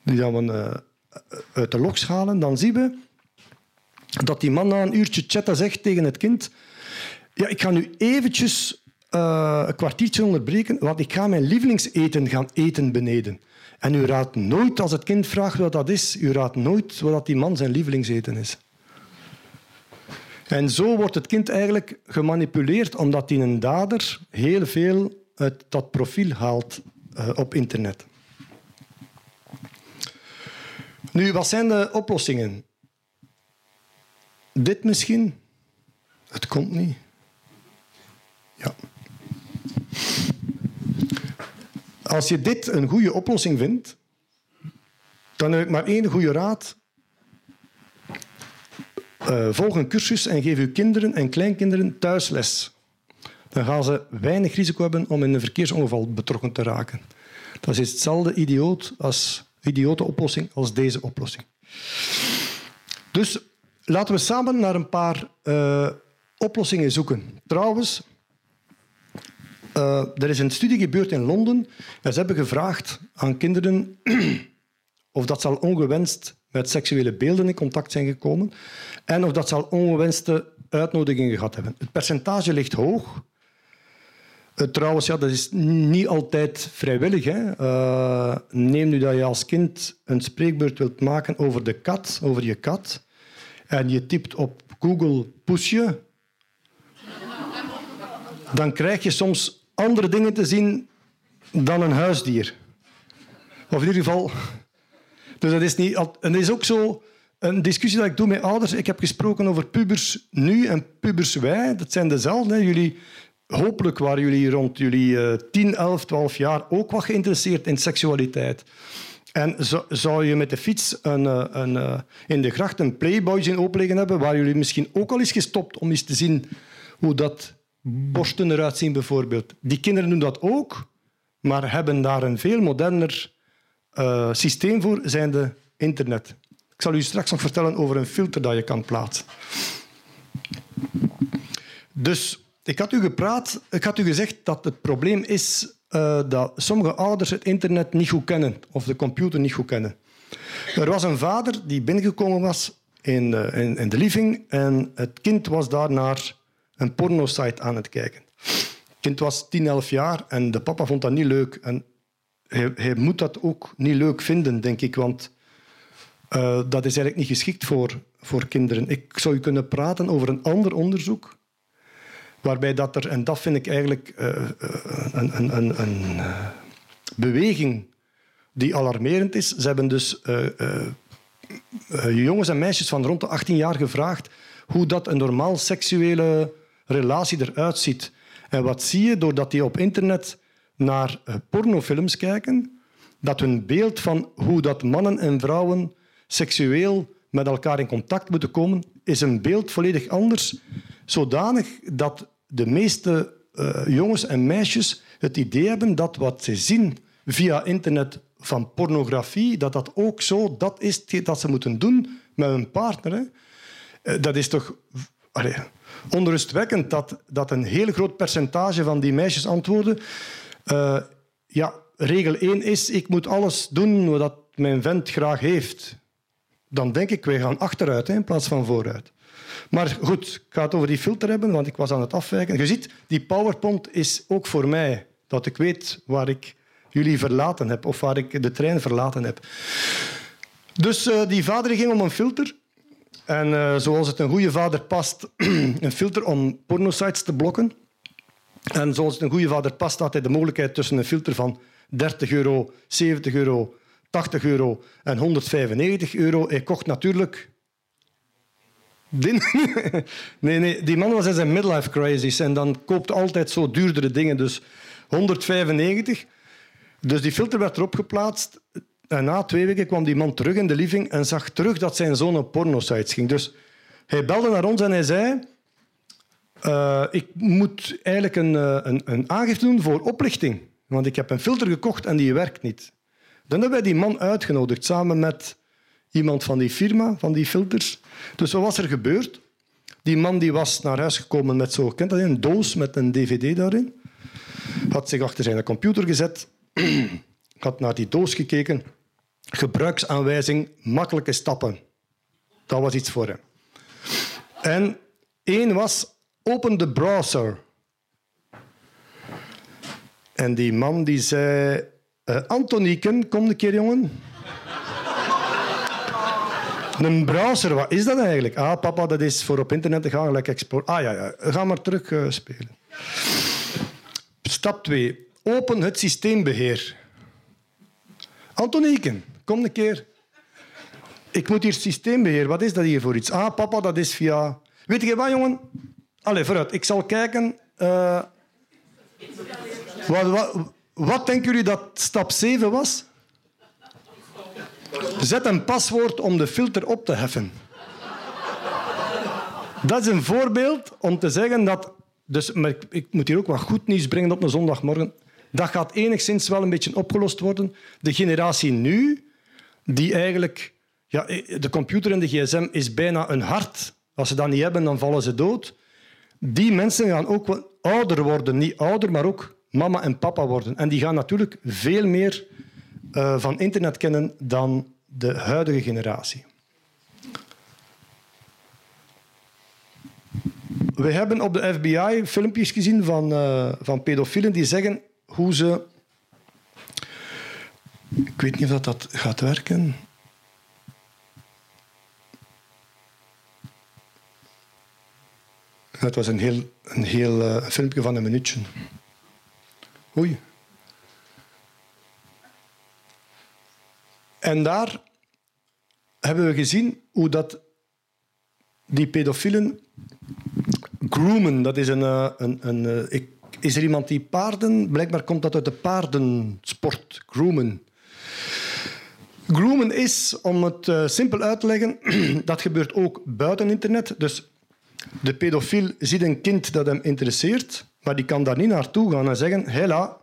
die dan we uh, uit de logs halen? Dan zien we dat die man na een uurtje chatten zegt tegen het kind ja, ik ga nu eventjes uh, een kwartiertje onderbreken, want ik ga mijn lievelingseten gaan eten beneden. En u raadt nooit, als het kind vraagt wat dat is, u raadt nooit wat die man zijn lievelingseten is. En zo wordt het kind eigenlijk gemanipuleerd, omdat hij een dader heel veel uit dat profiel haalt uh, op internet. Nu, wat zijn de oplossingen? Dit misschien? Het komt niet. Ja. Als je dit een goede oplossing vindt, dan heb ik maar één goede raad. Uh, volg een cursus en geef uw kinderen en kleinkinderen thuisles. Dan gaan ze weinig risico hebben om in een verkeersongeval betrokken te raken. Dat is hetzelfde idioot als, idiote oplossing als deze oplossing. Dus laten we samen naar een paar uh, oplossingen zoeken. Trouwens, uh, er is een studie gebeurd in Londen en ze hebben gevraagd aan kinderen of dat ze al ongewenst met seksuele beelden in contact zijn gekomen en of dat ze al ongewenste uitnodigingen gehad hebben. Het percentage ligt hoog. Uh, trouwens, ja, dat is niet altijd vrijwillig. Hè. Neem nu dat je als kind een spreekbeurt wilt maken over de kat, over je kat, en je typt op Google poesje, dan krijg je soms andere dingen te zien dan een huisdier. Of in ieder geval... Dus dat is niet... En dat is ook zo een discussie dat ik doe met ouders. Ik heb gesproken over pubers nu en pubers wij. Dat zijn dezelfde. Jullie, hopelijk waren jullie rond jullie 10, 11, 12 jaar ook wat geïnteresseerd in seksualiteit. En zou je met de fiets een, eh, een, eh, in de gracht een Playboy zien openliggen hebben, waar jullie misschien ook al eens gestopt om eens te zien hoe dat borsten eruit zien, bijvoorbeeld. Die kinderen doen dat ook, maar hebben daar een veel moderner uh, systeem voor, zijnde internet. Ik zal u straks nog vertellen over een filter dat je kan plaatsen. Dus ik had u gepraat, ik had u gezegd dat het probleem is uh, dat sommige ouders het internet niet goed kennen of de computer niet goed kennen. Er was een vader die binnengekomen was in, uh, in, in de living en het kind was daar naar een pornosite aan het kijken. Het kind was 10, 11 jaar en de papa vond dat niet leuk. En hij, moet dat ook niet leuk vinden, denk ik, want uh, dat is eigenlijk niet geschikt voor, voor kinderen. Ik zou u kunnen praten over een ander onderzoek, waarbij dat er, en dat vind ik eigenlijk uh, een, een, een, een beweging die alarmerend is. Ze hebben dus jongens en meisjes van rond de 18 jaar gevraagd hoe dat een normaal seksuele relatie eruit ziet. En wat zie je doordat die op internet naar eh, pornofilms kijken? Dat hun beeld van hoe dat mannen en vrouwen seksueel met elkaar in contact moeten komen, is een beeld volledig anders. Zodanig dat de meeste uh, jongens en meisjes het idee hebben dat wat ze zien via internet van pornografie, dat dat ook zo dat is dat ze moeten doen met hun partner. Eh, dat is toch... Allee, onrustwekkend dat, dat een heel groot percentage van die meisjes antwoorden. Uh, ja, regel 1 is, ik moet alles doen wat mijn vent graag heeft. Dan denk ik, wij gaan achteruit hè, in plaats van vooruit. Maar goed, ik ga het over die filter hebben, want ik was aan het afwijken. Je ziet, die PowerPoint is ook voor mij, dat ik weet waar ik jullie verlaten heb of waar ik de trein verlaten heb. Dus uh, die vader ging om een filter En uh, zoals het een goede vader past, een filter om pornosites te blokken. En zoals het een goede vader past, had hij de mogelijkheid tussen een filter van 30 euro, 70 euro, 80 euro en 195 euro. Hij kocht natuurlijk nee, nee, die man was in zijn midlife crisis en dan koopt altijd zo duurdere dingen. Dus 195. Dus die filter werd erop geplaatst. En na twee weken kwam die man terug in de living en zag terug dat zijn zoon op pornosites ging. Dus hij belde naar ons en hij zei... Uh, ik moet eigenlijk een, eh, een, een aangifte doen voor oplichting. Want ik heb een filter gekocht en die werkt niet. Dan hebben wij die man uitgenodigd samen met iemand van die firma, van die filters. Dus wat was er gebeurd? Die man die was naar huis gekomen met zo, kent dat, een doos met een dvd daarin. Had zich achter zijn computer gezet, had naar die doos gekeken. Gebruiksaanwijzing, makkelijke stappen. Dat was iets voor hem. En één was, open de browser. En die man die zei, uh, Antonieken, kom een keer jongen. Een browser, wat is dat eigenlijk? Ah, papa, dat is voor op internet te gaan, lekker export. Ah ja, ja, ga maar terug uh, spelen. Stap 2. Open het systeembeheer. Antonieken, kom een keer. Ik moet hier systeembeheer. Wat is dat hier voor iets? Ah, papa, dat is via... Weet je wat, jongen? Allee, vooruit. Ik zal kijken... Uh... Wat, wat, wat denken jullie dat stap 7 was? Zet een paswoord om de filter op te heffen. Dat is een voorbeeld om te zeggen dat... Dus, maar ik, moet hier ook wat goed nieuws brengen op een zondagmorgen. Dat gaat enigszins wel een beetje opgelost worden. De generatie nu, die eigenlijk... Ja, de computer en de gsm is bijna een hart. Als ze dat niet hebben, dan vallen ze dood. Die mensen gaan ook ouder worden. Niet ouder, maar ook mama en papa worden. En die gaan natuurlijk veel meer uh, van internet kennen dan de huidige generatie. We hebben op de FBI filmpjes gezien van, uh, van pedofielen die zeggen hoe ze. Ik weet niet of dat gaat werken. Het was een heel, een heel uh, filmpje van een minuutje. Oei. En daar hebben we gezien hoe dat die pedofielen groomen. Dat is een, eh, een, een, eh, is er iemand die paarden... Blijkbaar komt dat uit de paardensport, groomen. Groomen is, om het uh, simpel uit te leggen, dat gebeurt ook buiten internet. Dus de pedofiel ziet een kind dat hem interesseert, maar die kan daar niet naartoe gaan en zeggen, hela,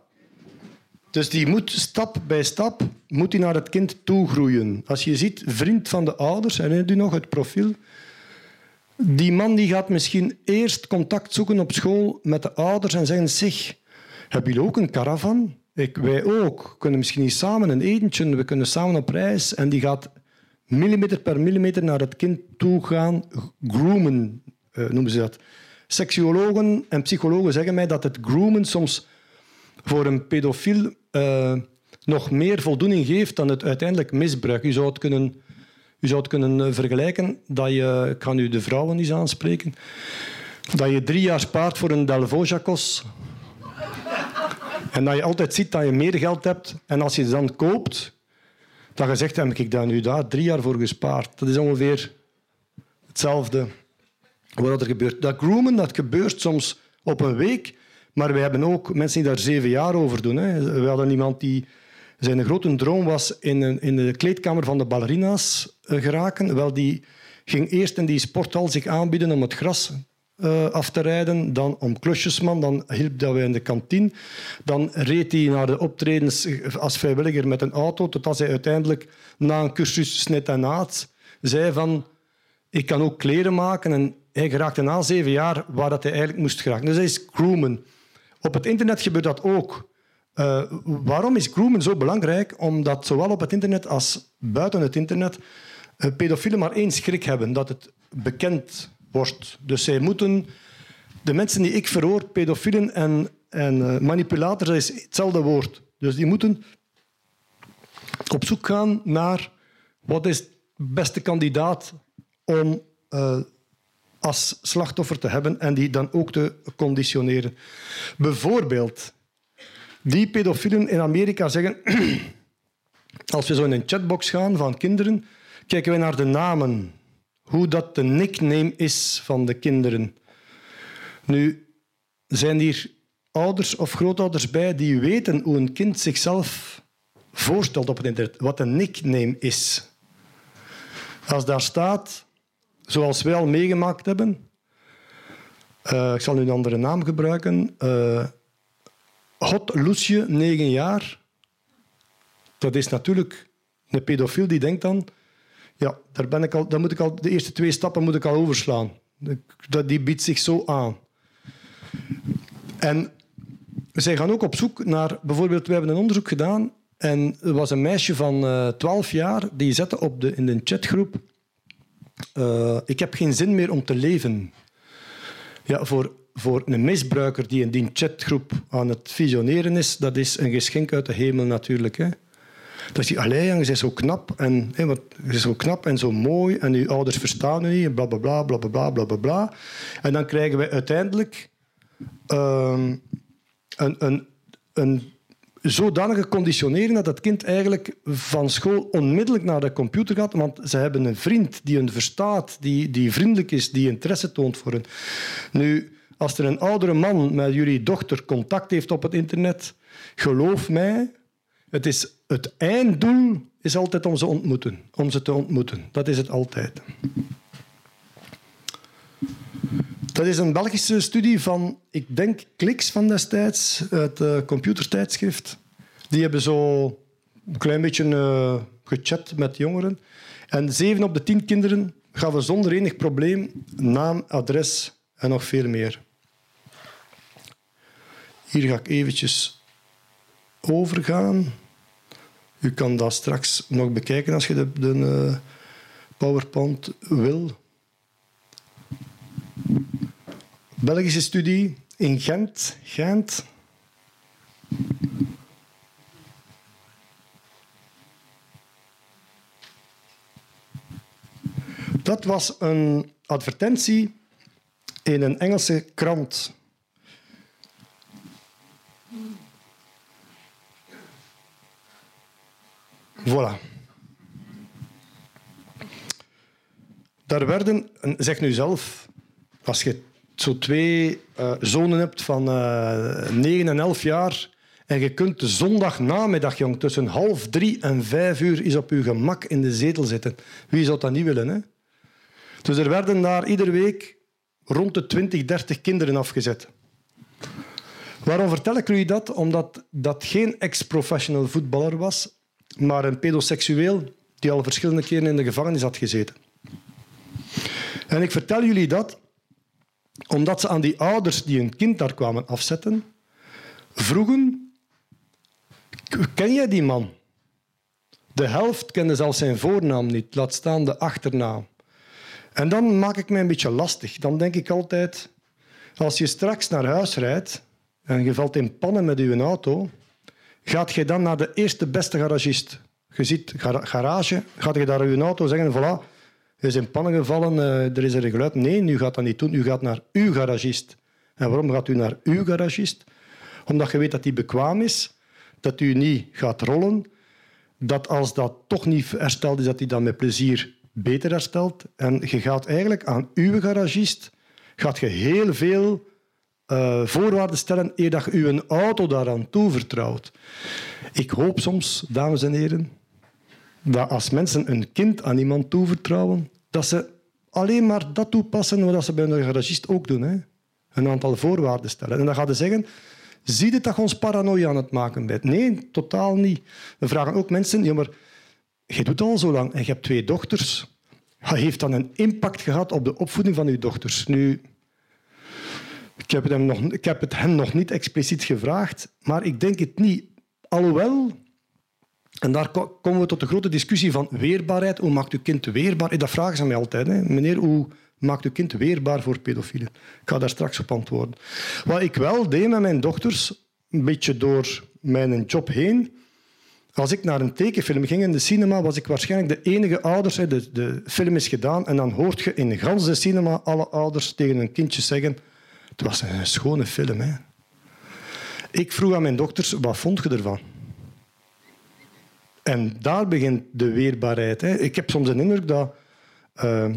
dus die moet stap bij stap moet die naar het kind toe groeien. Als je ziet, vriend van de ouders, herinnert u nog het profiel? Die man die gaat misschien eerst contact zoeken op school met de ouders en zeggen: Zeg, hebben jullie ook een caravan? Ik, wij ook. We kunnen misschien niet samen een etentje, we kunnen samen op reis. En die gaat millimeter per millimeter naar het kind toe gaan, groomen, uh, noemen ze dat. Seksuologen en psychologen zeggen mij dat het groomen soms voor een pedofiel uh, nog meer voldoening geeft dan het uiteindelijk misbruik. U zou het kunnen, u zou het kunnen eh, vergelijken dat je, ik ga de vrouwen eens aanspreken, dat je drie jaar spaart voor een Delvaux en dat je altijd ziet dat je meer geld hebt. En als je het dan koopt, je zegt, heb ik daar nu daar drie jaar voor gespaard. Dat is ongeveer hetzelfde wat er gebeurt. Dat groomen dat gebeurt soms op een week, maar we hebben ook mensen die daar zeven jaar over doen. Hè. We hadden iemand die... Zijn grote droom was in, in de kleedkamer van de ballerina's uh, geraken. Wel, die ging eerst in die sporthal zich aanbieden om het gras uh, af te rijden. Dan om klusjesman. Dan hielp dat wij in de kantine. Dan reed hij naar de optredens als vrijwilliger met een auto. Totdat hij uiteindelijk na een cursus snit en naad zei van... Ik kan ook kleren maken. En hij geraakte na zeven jaar waar dat hij eigenlijk moest geraken. Dus hij is crewman. Op het internet gebeurt dat ook. Uh, waarom is groomen zo belangrijk? Omdat zowel op het internet als buiten het internet uh, pedofielen maar één schrik hebben, dat het bekend wordt. Dus zij moeten... De mensen die ik verhoor, pedofielen en, en uh, dat is hetzelfde woord. Dus die moeten op zoek gaan naar wat is de beste kandidaat om als slachtoffer te hebben en die dan ook te conditioneren. Bijvoorbeeld, die pedofielen in Amerika zeggen... als we zo in een chatbox gaan van kinderen, kijken we naar de namen. Hoe dat de nickname is van de kinderen. Nu, zijn hier ouders of grootouders bij die weten hoe een kind zichzelf voorstelt op het internet, wat een nickname is. Als daar staat, zoals wij al meegemaakt hebben, uh, ik zal nu een andere naam gebruiken, uh, Hot Loesje, 9 jaar, dat is natuurlijk een pedofiel die denkt dan, ja, daar, ben ik al, daar moet ik al, de eerste twee stappen moet ik al overslaan. Die biedt zich zo aan. En zij gaan ook op zoek naar... Bijvoorbeeld, we hebben een onderzoek gedaan en er was een meisje van uh, eh, 12 jaar die zette op de, in de chatgroep uh, ik heb geen zin meer om te leven. Ja, voor, voor een misbruiker die in die chatgroep aan het visioneren is, dat is een geschenk uit de hemel natuurlijk. Hè. Dat je, allee, je bent zo knap en hè, wat, is zo knap en zo mooi en je ouders verstaan je niet, bla bla bla bla bla bla bla bla. En dan krijgen we uiteindelijk uh, een, een, een zodanige conditionering dat het kind eigenlijk van school onmiddellijk naar de computer gaat, want ze hebben een vriend die hen verstaat, die, die vriendelijk is, die interesse toont voor hen. Nu, als er een oudere man met jullie dochter contact heeft op het internet, geloof mij, het, is, het einddoel is altijd om ze, ontmoeten, om ze te ontmoeten. Dat is het altijd. Dat is een Belgische studie van, ik denk, Kliks van destijds, het uh, computertijdschrift. Die hebben zo een klein beetje uh, gechat met jongeren. En zeven op de tien kinderen gaven zonder enig probleem naam, adres en nog veel meer. Hier ga ik eventjes overgaan. U kan dat straks nog bekijken als je de, de uh, PowerPoint wil. Belgische studie in Gent. Gent. Dat was een advertentie in een Engelse krant. Voilà. Daar werden, zeg nu zelf, als je zo twee uh, zonen hebt van uh, eh, 9 en 11 jaar en je kunt de zondagnamiddag, jong, tussen half drie en vijf uur is op je gemak in de zetel zitten. Wie zou dat niet willen? Hè? Dus er werden daar iedere week rond de 20, 30 kinderen afgezet. Waarom vertel ik u dat? Omdat dat geen ex-professional voetballer was, maar een pedoseksueel die al verschillende keren in de gevangenis had gezeten. En ik vertel jullie dat omdat ze aan die ouders die hun kind daar kwamen afzetten, vroegen: Ken jij die man? De helft kende zelfs zijn voornaam niet, laat staan de achternaam. En dan maak ik mij een beetje lastig. Dan denk ik altijd: als je straks naar huis rijdt en je valt in pannen met je auto, gaat je dan naar de eerste beste garagist? Je ziet garage, gaat je daar je auto zeggen: voilà, is in pannen gevallen, uh, er is een geluid. Nee, u gaat dat niet doen. U gaat naar uw garagist. En waarom gaat u naar uw garagist? Omdat je weet dat die bekwaam is, dat u niet gaat rollen, dat als dat toch niet hersteld is, dat hij dan met plezier beter herstelt. En je gaat eigenlijk aan uw garagist gaat je heel veel uh, voorwaarden stellen eer dat je uw auto daaraan toevertrouwt. Ik hoop soms, dames en heren, dat als mensen een kind aan iemand toevertrouwen, dat ze alleen maar dat toepassen wat ze bij een garagist ook doen. Hè? Een aantal voorwaarden stellen. En dan gaan ze zeggen, zie je dat je ons paranoia aan het maken bent? Nee, totaal niet. We vragen ook mensen, ja, maar je doet al zo lang en je hebt twee dochters. Heeft dat een impact gehad op de opvoeding van je dochters? Nu, ik heb, hem nog, ik heb het hen nog niet expliciet gevraagd, maar ik denk het niet. Alhoewel, en daar komen we tot de grote discussie van weerbaarheid. Hoe maakt uw kind weerbaar? Dat vragen ze mij altijd. Hè. Meneer, hoe maakt uw kind weerbaar voor pedofielen? Ik ga daar straks op antwoorden. Wat ik wel deed met mijn dochters, een beetje door mijn job heen, Als ik naar een tekenfilm ging in de cinema, was ik waarschijnlijk de enige ouders. De, de film is gedaan en dan hoort je in de ganse cinema alle ouders tegen een kindje zeggen... Het was een schone film. Hè. Ik vroeg aan mijn dokters, wat vond je ervan? En daar begint de weerbaarheid. Hè. Ik heb soms een indruk dat uh,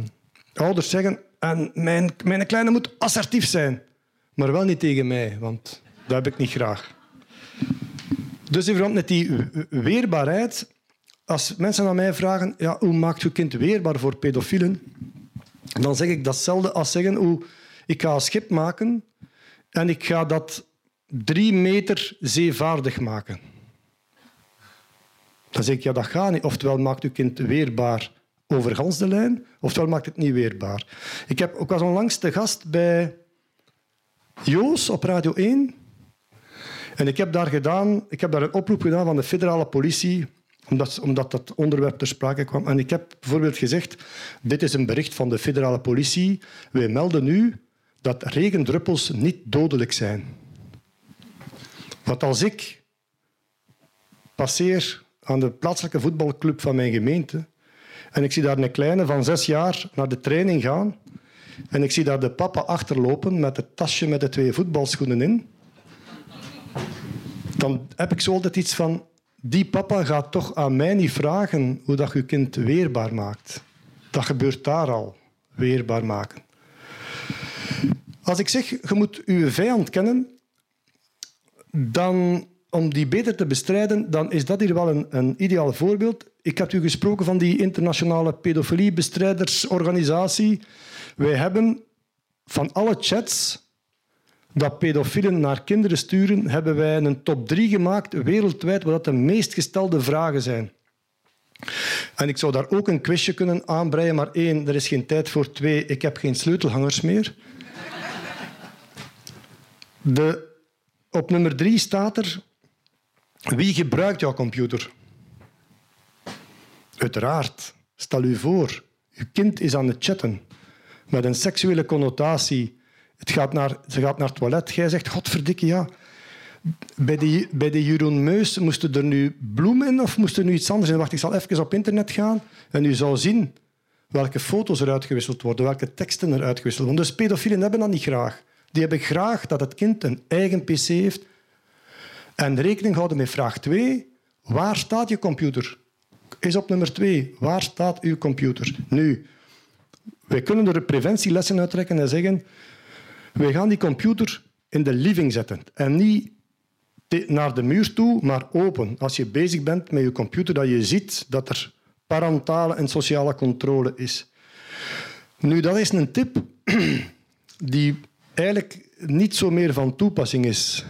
ouders zeggen... En mijn, mijn kleine moet assertief zijn. Maar wel niet tegen mij, want dat heb ik niet graag. Dus in verband met die weerbaarheid... Als mensen aan mij vragen... Ja, hoe maakt je kind weerbaar voor pedofielen? Dan zeg ik datzelfde als zeggen... Hoe, ik ga een schip maken en ik ga dat drie meter zeevaardig maken. Dan zeg ik, ja, dat gaat niet. Oftewel maakt uw kind weerbaar over gans de lijn, oftewel maakt het niet weerbaar. Ik, heb, ik was onlangs te gast bij Joos op Radio 1. En ik heb daar, gedaan, ik heb daar een oproep gedaan van de federale politie, omdat, omdat dat onderwerp ter sprake kwam. En ik heb bijvoorbeeld gezegd, dit is een bericht van de federale politie. Wij melden nu dat regendruppels niet dodelijk zijn. Want als ik passeer aan de plaatselijke voetbalclub van mijn gemeente en ik zie daar een kleine van zes jaar naar de training gaan en ik zie daar de papa achterlopen met het tasje met de twee voetbalschoenen in, dan heb ik zo altijd iets van die papa gaat toch aan mij niet vragen hoe dat je kind weerbaar maakt. Dat gebeurt daar al, weerbaar maken. Als ik zeg, je moet je vijand kennen, dan om die beter te bestrijden, dan is dat hier wel een, een ideaal voorbeeld. Ik heb u gesproken van die internationale pedofiliebestrijdersorganisatie. Wij hebben van alle chats dat pedofielen naar kinderen sturen, hebben wij een top 3 gemaakt wereldwijd wat de meest gestelde vragen zijn. En ik zou daar ook een quizje kunnen aanbreien, maar één, er is geen tijd voor. Twee, ik heb geen sleutelhangers meer. De, op nummer drie staat er... Wie gebruikt jouw computer? Uiteraard. Stel u voor, uw kind is aan het chatten met een seksuele connotatie. Het gaat naar, ze gaat naar het toilet. Jij zegt, godverdikke, ja. Bij de, bij de Jeroen Meus moesten er nu bloemen in of moest er nu iets anders in? Wacht, ik zal even op internet gaan en u zal zien welke foto's er uitgewisseld worden, welke teksten er uitgewisseld worden. Dus pedofielen hebben dat niet graag. Die hebben graag dat het kind een eigen pc heeft. En rekening houden met vraag 2. Waar staat je computer? Is op nummer 2. Waar staat uw computer? Nu, wij kunnen er preventielessen uittrekken en zeggen... Wij gaan die computer in de living zetten. En niet naar de muur toe, maar open. Als je bezig bent met je computer, dat je ziet dat er parentale en sociale controle is. Nu, dat is een tip die eigenlijk niet zo meer van toepassing is.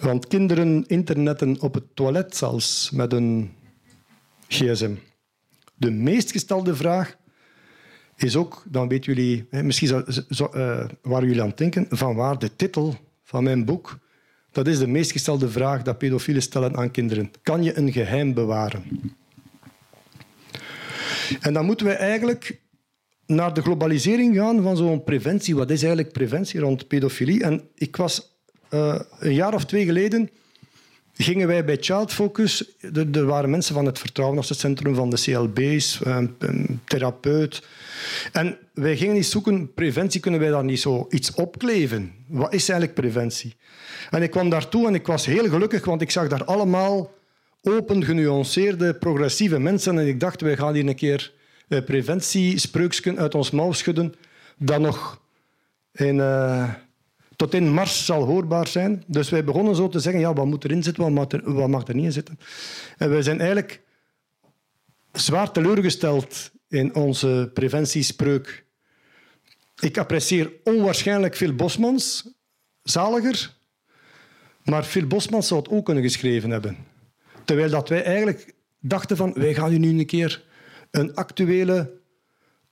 Want kinderen internetten op het toilet zelfs met een gsm. De meest gestelde vraag is ook, dan weten jullie, misschien uh, waar jullie aan denken, van waar de titel van mijn boek. Dat is de meest gestelde vraag dat pedofielen stellen aan kinderen. Kan je een geheim bewaren? En dan moeten we eigenlijk naar de globalisering gaan van zo'n preventie. Wat is eigenlijk preventie rond pedofilie? En ik was uh, een jaar of twee geleden gingen wij bij Child Focus. Er, waren mensen van het vertrouwenscentrum van de CLB's, een, een, therapeut. En wij gingen eens zoeken, preventie, kunnen wij daar niet zo iets opkleven? Wat is eigenlijk preventie? En ik kwam daartoe en ik was heel gelukkig, want ik zag daar allemaal open, genuanceerde, progressieve mensen. En ik dacht, wij gaan hier een keer uh, preventiespreuksken uit ons mouw schudden, dat nog in, tot in mars zal hoorbaar zijn. Dus wij begonnen zo te zeggen, ja, wat moet erin zitten, wat mag er, wat mag er niet in zitten. En wij zijn eigenlijk zwaar teleurgesteld in onze preventiespreuk. Ik apprecieer onwaarschijnlijk veel Bosmans, zaliger, maar Phil Bosmans zou het ook kunnen geschreven hebben. Terwijl dat wij eigenlijk dachten van, wij gaan u nu een keer een actuele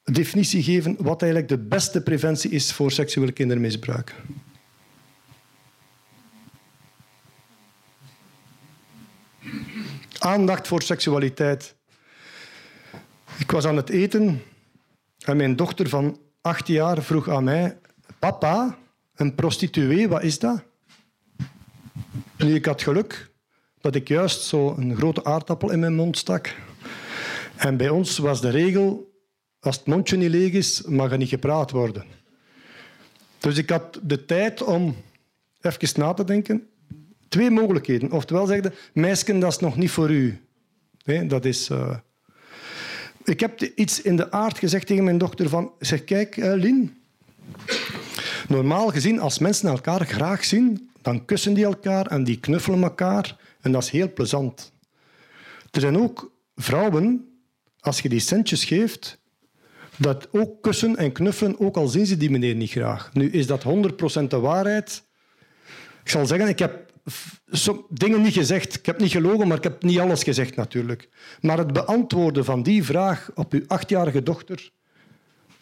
definitie geven wat eigenlijk de beste preventie is voor seksueel kindermisbruik. Aandacht voor seksualiteit. Ik was aan het eten en mijn dochter van acht jaar vroeg aan mij: Papa, een prostituee, wat is dat? Nu, ik had geluk. dat ik juist zo een grote aardappel in mijn mond stak. En bij ons was de regel, als het mondje niet leeg is, mag er niet gepraat worden. Dus ik had de tijd om even na te denken. Twee mogelijkheden. Oftewel zeggen, meisje, dat is nog niet voor u. Dat is... Uh... Ik heb iets in de aard gezegd tegen mijn dochter van... Zeg, kijk, uh, Lien. Normaal gezien, als mensen elkaar graag zien, dan kussen die elkaar en die knuffelen elkaar. En dat is heel plezant. Er zijn ook vrouwen, als je die centjes geeft, dat ook kussen en knuffelen, ook al zien ze die meneer niet graag. Nu, is dat 100% de waarheid? Ik zal zeggen, ik heb dingen niet gezegd. Ik heb niet gelogen, maar ik heb niet alles gezegd natuurlijk. Maar het beantwoorden van die vraag op uw achtjarige dochter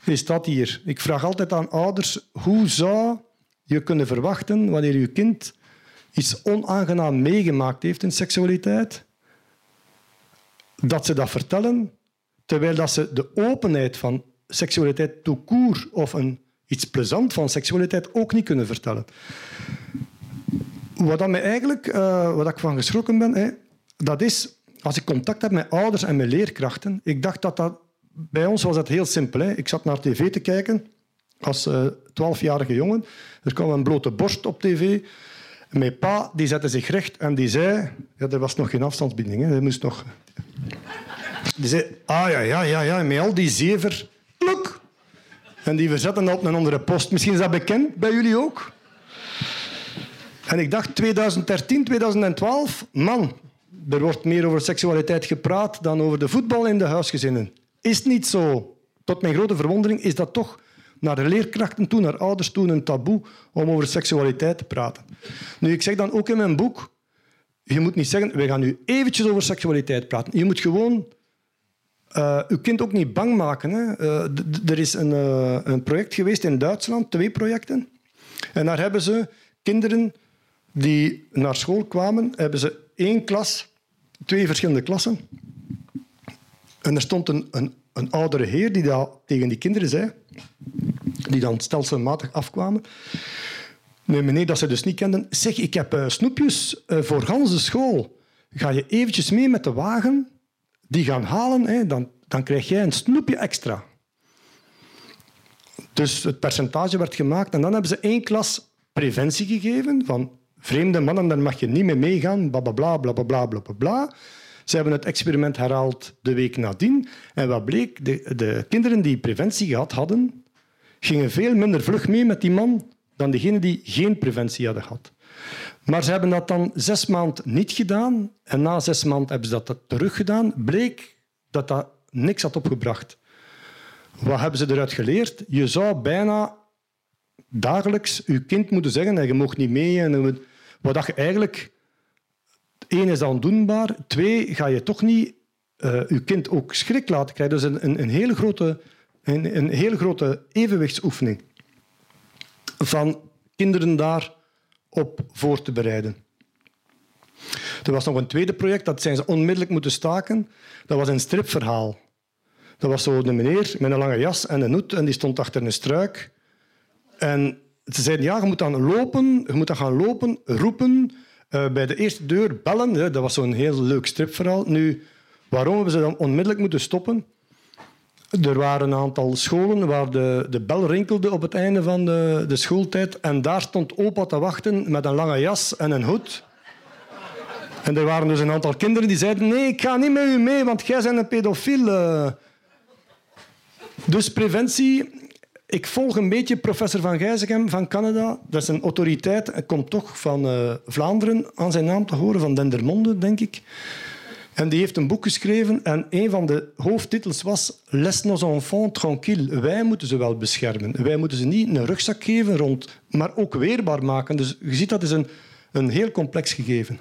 is dat hier. Ik vraag altijd aan ouders, hoe zou je kunnen verwachten wanneer je kind iets onaangenaam meegemaakt heeft in seksualiteit, dat ze dat vertellen, terwijl dat ze de openheid van seksualiteit court of een, iets plezant van seksualiteit ook niet kunnen vertellen. Wat, dat mij eigenlijk, uh, wat ik van geschrokken ben, hè, dat is als ik contact heb met ouders en met leerkrachten. Ik dacht dat dat bij ons was dat heel simpel. Hè. Ik zat naar tv te kijken als twaalfjarige uh, jongen. Er kwam een blote borst op tv. Mijn pa die zette zich recht en die zei... Ja, er was nog geen afstandsbinding. Hè. moest nog... Die zei... Ah ja, ja, ja, ja. Met al die zever... Pluk. En die verzetten dat op een andere post. Misschien is dat bekend bij jullie ook. En ik dacht 2013, 2012... Man, er wordt meer over seksualiteit gepraat dan over de voetbal in de huisgezinnen. Is niet zo. Tot mijn grote verwondering is dat toch naar de leerkrachten toe, naar ouders toe, een taboe om over seksualiteit te praten. Nu, ik zeg dan ook in mijn boek, je moet niet zeggen, we gaan nu eventjes over seksualiteit praten. Je moet gewoon uh, uw kind ook niet bang maken. Hè. Uh, er is een, uh, een project geweest in Duitsland, twee projecten. En daar hebben ze kinderen die naar school kwamen, hebben ze één klas, twee verschillende klassen. En er stond een, een, een oudere heer die dat tegen die kinderen zei, die dan stelselmatig afkwamen. Nee, meneer, dat ze dus niet kenden. Zeg, ik heb uh, snoepjes uh, voor gans de school. Ga je eventjes mee met de wagen, die gaan halen, hè, dan, dan krijg jij een snoepje extra. Dus het percentage werd gemaakt en dan hebben ze één klas preventie gegeven van vreemde mannen, daar mag je niet mee meegaan, bla bla bla bla bla bla bla. Ze hebben het experiment herhaald de week nadien. En wat bleek? De, de kinderen die preventie gehad hadden, gingen veel minder vlug mee met die man dan degenen die geen preventie hadden gehad. Maar ze hebben dat dan zes maanden niet gedaan. En na zes maanden hebben ze dat teruggedaan. Bleek dat dat niks had opgebracht. Wat hebben ze eruit geleerd? Je zou bijna dagelijks je kind moeten zeggen... je mag niet mee en wat je eigenlijk Eén is ondoenbaar. Twee, ga je toch niet uh, je kind ook schrik laten krijgen. Dus een, een, een, hele, grote, een, een hele grote evenwichtsoefening van kinderen daar op voor te bereiden. Er was nog een tweede project, dat zijn ze onmiddellijk moeten staken. Dat was een stripverhaal. Dat was zo een meneer met een lange jas en een hoed en die stond achter een struik. En ze zeiden, ja, je moet dan lopen, je moet dan gaan lopen, roepen uh, bij de eerste deur bellen. Dat was zo'n heel leuk stripverhaal. Nu, waarom hebben ze dan onmiddellijk moeten stoppen? Er waren een aantal scholen waar de, de bel rinkelde op het einde van de, de schooltijd. En daar stond opa te wachten met een lange jas en een hoed. En er waren dus een aantal kinderen die zeiden... Nee, ik ga niet met u mee, want jij bent een pedofiel. Eh. Dus preventie ik volg een beetje professor Van Gijzegem van Canada. Dat is een autoriteit. Hij komt toch van uh, Vlaanderen aan zijn naam te horen, van Dendermonde, denk ik. En die heeft een boek geschreven en een van de hoofdtitels was Les nos enfants tranquilles. Wij moeten ze wel beschermen. Wij moeten ze niet een rugzak geven, rond, maar ook weerbaar maken. Dus je ziet, dat is een, een heel complex gegeven.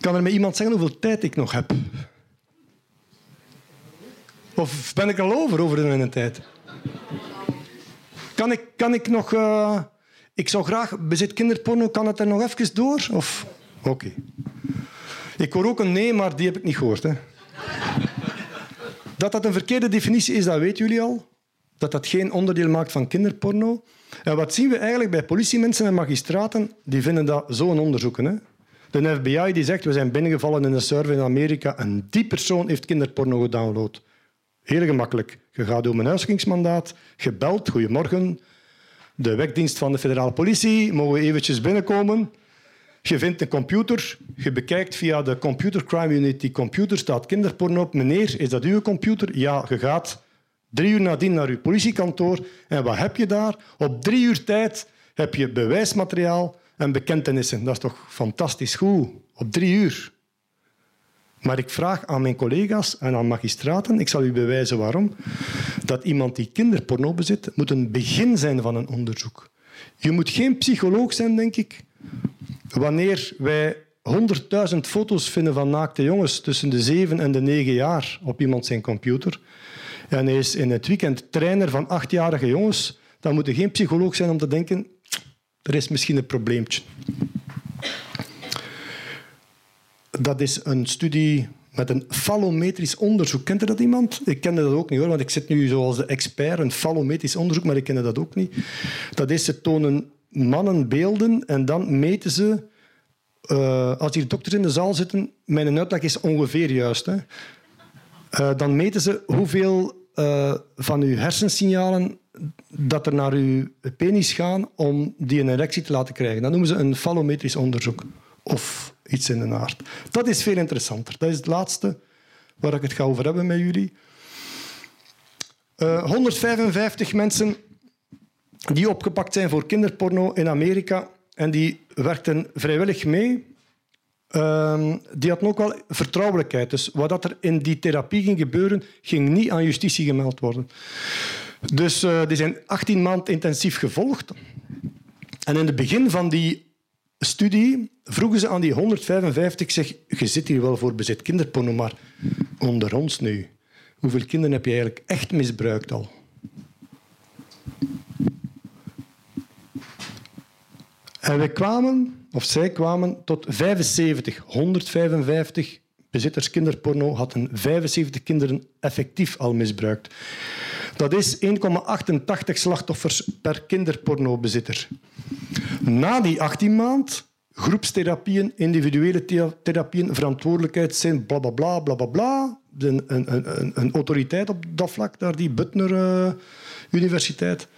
Kan er met iemand zeggen hoeveel tijd ik nog heb? Of ben ik al over, over de tijd? Kan ik, kan ik nog... Uh, ik zou graag... Bezit kinderporno, kan het er nog even door? Of... Oké. Ik hoor ook een nee, maar die heb ik niet gehoord. Hè. Dat dat een verkeerde definitie is, dat weten jullie al. Dat dat geen onderdeel maakt van kinderporno. En wat zien we eigenlijk bij politiemensen en magistraten? Die vinden dat zo'n onderzoeken. Hè? De FBI die zegt, we zijn binnengevallen in een server in Amerika en die persoon heeft kinderporno gedownload. Heel gemakkelijk. Je gaat door een huisgingsmandaat, gebeld, goedemorgen, de wekdienst van de federale politie, mogen we eventjes binnenkomen? Je vindt een computer, je bekijkt via de Computer Crime Unit die computer, staat kinderporno op. Meneer, is dat uw computer? Ja, je gaat drie uur nadien naar uw politiekantoor. En wat heb je daar? Op drie uur tijd heb je bewijsmateriaal en bekentenissen. Dat is toch fantastisch goed? Op drie uur. Maar ik vraag aan mijn collega's en aan magistraten, ik zal u bewijzen waarom, dat iemand die kinderporno bezit, moet een begin zijn van een onderzoek. Je moet geen psycholoog zijn, denk ik, wanneer wij 100.000 foto's vinden van naakte jongens tussen de 7 en de 9 jaar op iemand zijn computer. En hij is in het weekend trainer van achtjarige jongens. Dan moet je geen psycholoog zijn om te denken, er is misschien een probleempje. Dat is een studie met een fallometrisch onderzoek. Kent er dat iemand? Ik kende dat ook niet hoor, want ik zit nu zoals de expert, een fallometrisch onderzoek, maar ik kende dat ook niet. Dat is, ze tonen mannen beelden en dan meten ze, uh, als hier dokters in de zaal zitten, mijn uitleg is ongeveer juist, hè. Uh, dan meten ze hoeveel uh, van uw hersensignalen dat er naar uw penis gaan om die een erectie te laten krijgen. Dat noemen ze een fallometrisch onderzoek. Of iets in de aard. Dat is veel interessanter. Dat is het laatste waar ik het ga over hebben met jullie. Uh, 155 mensen die opgepakt zijn voor kinderporno in Amerika en die werkten vrijwillig mee. Uh, die hadden ook wel vertrouwelijkheid. Dus wat er in die therapie ging gebeuren, ging niet aan justitie gemeld worden. Dus uh, die zijn 18 maanden intensief gevolgd. En in het begin van die studie vroegen ze aan die 155, zeg, je zit hier wel voor bezit kinderporno, maar onder ons nu, hoeveel kinderen heb je eigenlijk echt misbruikt al? En we kwamen, of zij kwamen, tot 75, 155 bezitters kinderporno hadden 75 kinderen effectief al misbruikt. Dat is 1,88 slachtoffers per kinderpornobezitter. Na die 18 maand, groepstherapieën, individuele therapieën, verantwoordelijkheid zijn bla bla bla bla bla. bla. Een, een, een, een autoriteit op dat vlak, daar die Butner uh, Universiteit.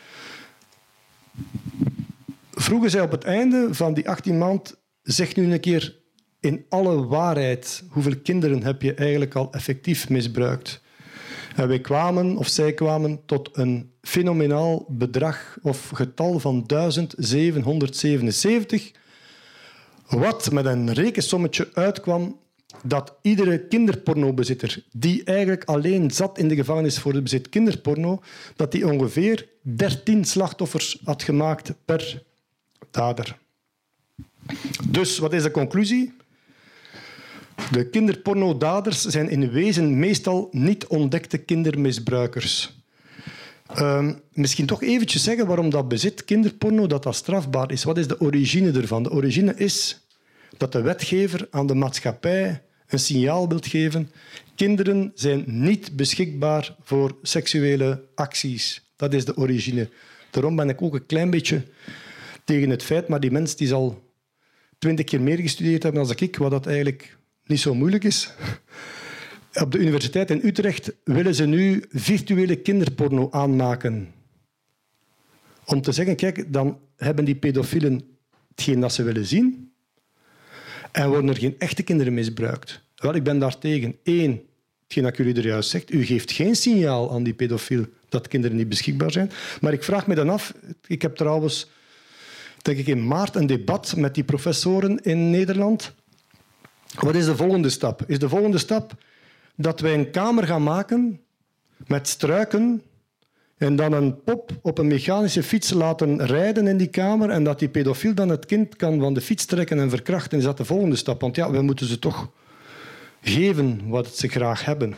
Vroegen zij op het einde van die 18 maand, zeg nu een keer in alle waarheid, hoeveel kinderen heb je eigenlijk al effectief misbruikt? En wij kwamen, of zij kwamen, tot een fenomenaal bedrag of getal van 1777, wat met een rekensommetje uitkwam dat iedere kinderpornobezitter die eigenlijk alleen zat in de gevangenis voor het bezit kinderporno, dat die ongeveer 13 slachtoffers had gemaakt per dader. Dus wat is de conclusie? De kinderpornodaders zijn in wezen meestal niet ontdekte kindermisbruikers. Uh, misschien toch eventjes zeggen waarom dat bezit kinderporno dat dat strafbaar is. Wat is de origine ervan? De origine is dat de wetgever aan de maatschappij een signaal wil geven. Kinderen zijn niet beschikbaar voor seksuele acties. Dat is de origine. Daarom ben ik ook een klein beetje tegen het feit, maar die mens die zal twintig keer meer gestudeerd hebben dan ik, wat dat eigenlijk niet zo moeilijk is. Op de Universiteit in Utrecht willen ze nu virtuele kinderporno aanmaken. Om te zeggen, kijk, dan hebben die pedofielen hetgeen dat ze willen zien en worden er geen echte kinderen misbruikt. Wel, ik ben daar tegen. Eén, hetgeen dat jullie er juist zegt, u geeft geen signaal aan die pedofiel dat kinderen niet beschikbaar zijn. Maar ik vraag me dan af, ik heb trouwens denk ik in maart een debat met die professoren in Nederland wat is de volgende stap? Is de volgende stap dat wij een kamer gaan maken met struiken en dan een pop op een mechanische fiets laten rijden in die kamer en dat die pedofiel dan het kind kan van de fiets trekken en verkrachten? Is dat de volgende stap? Want ja, we moeten ze toch geven wat ze graag hebben.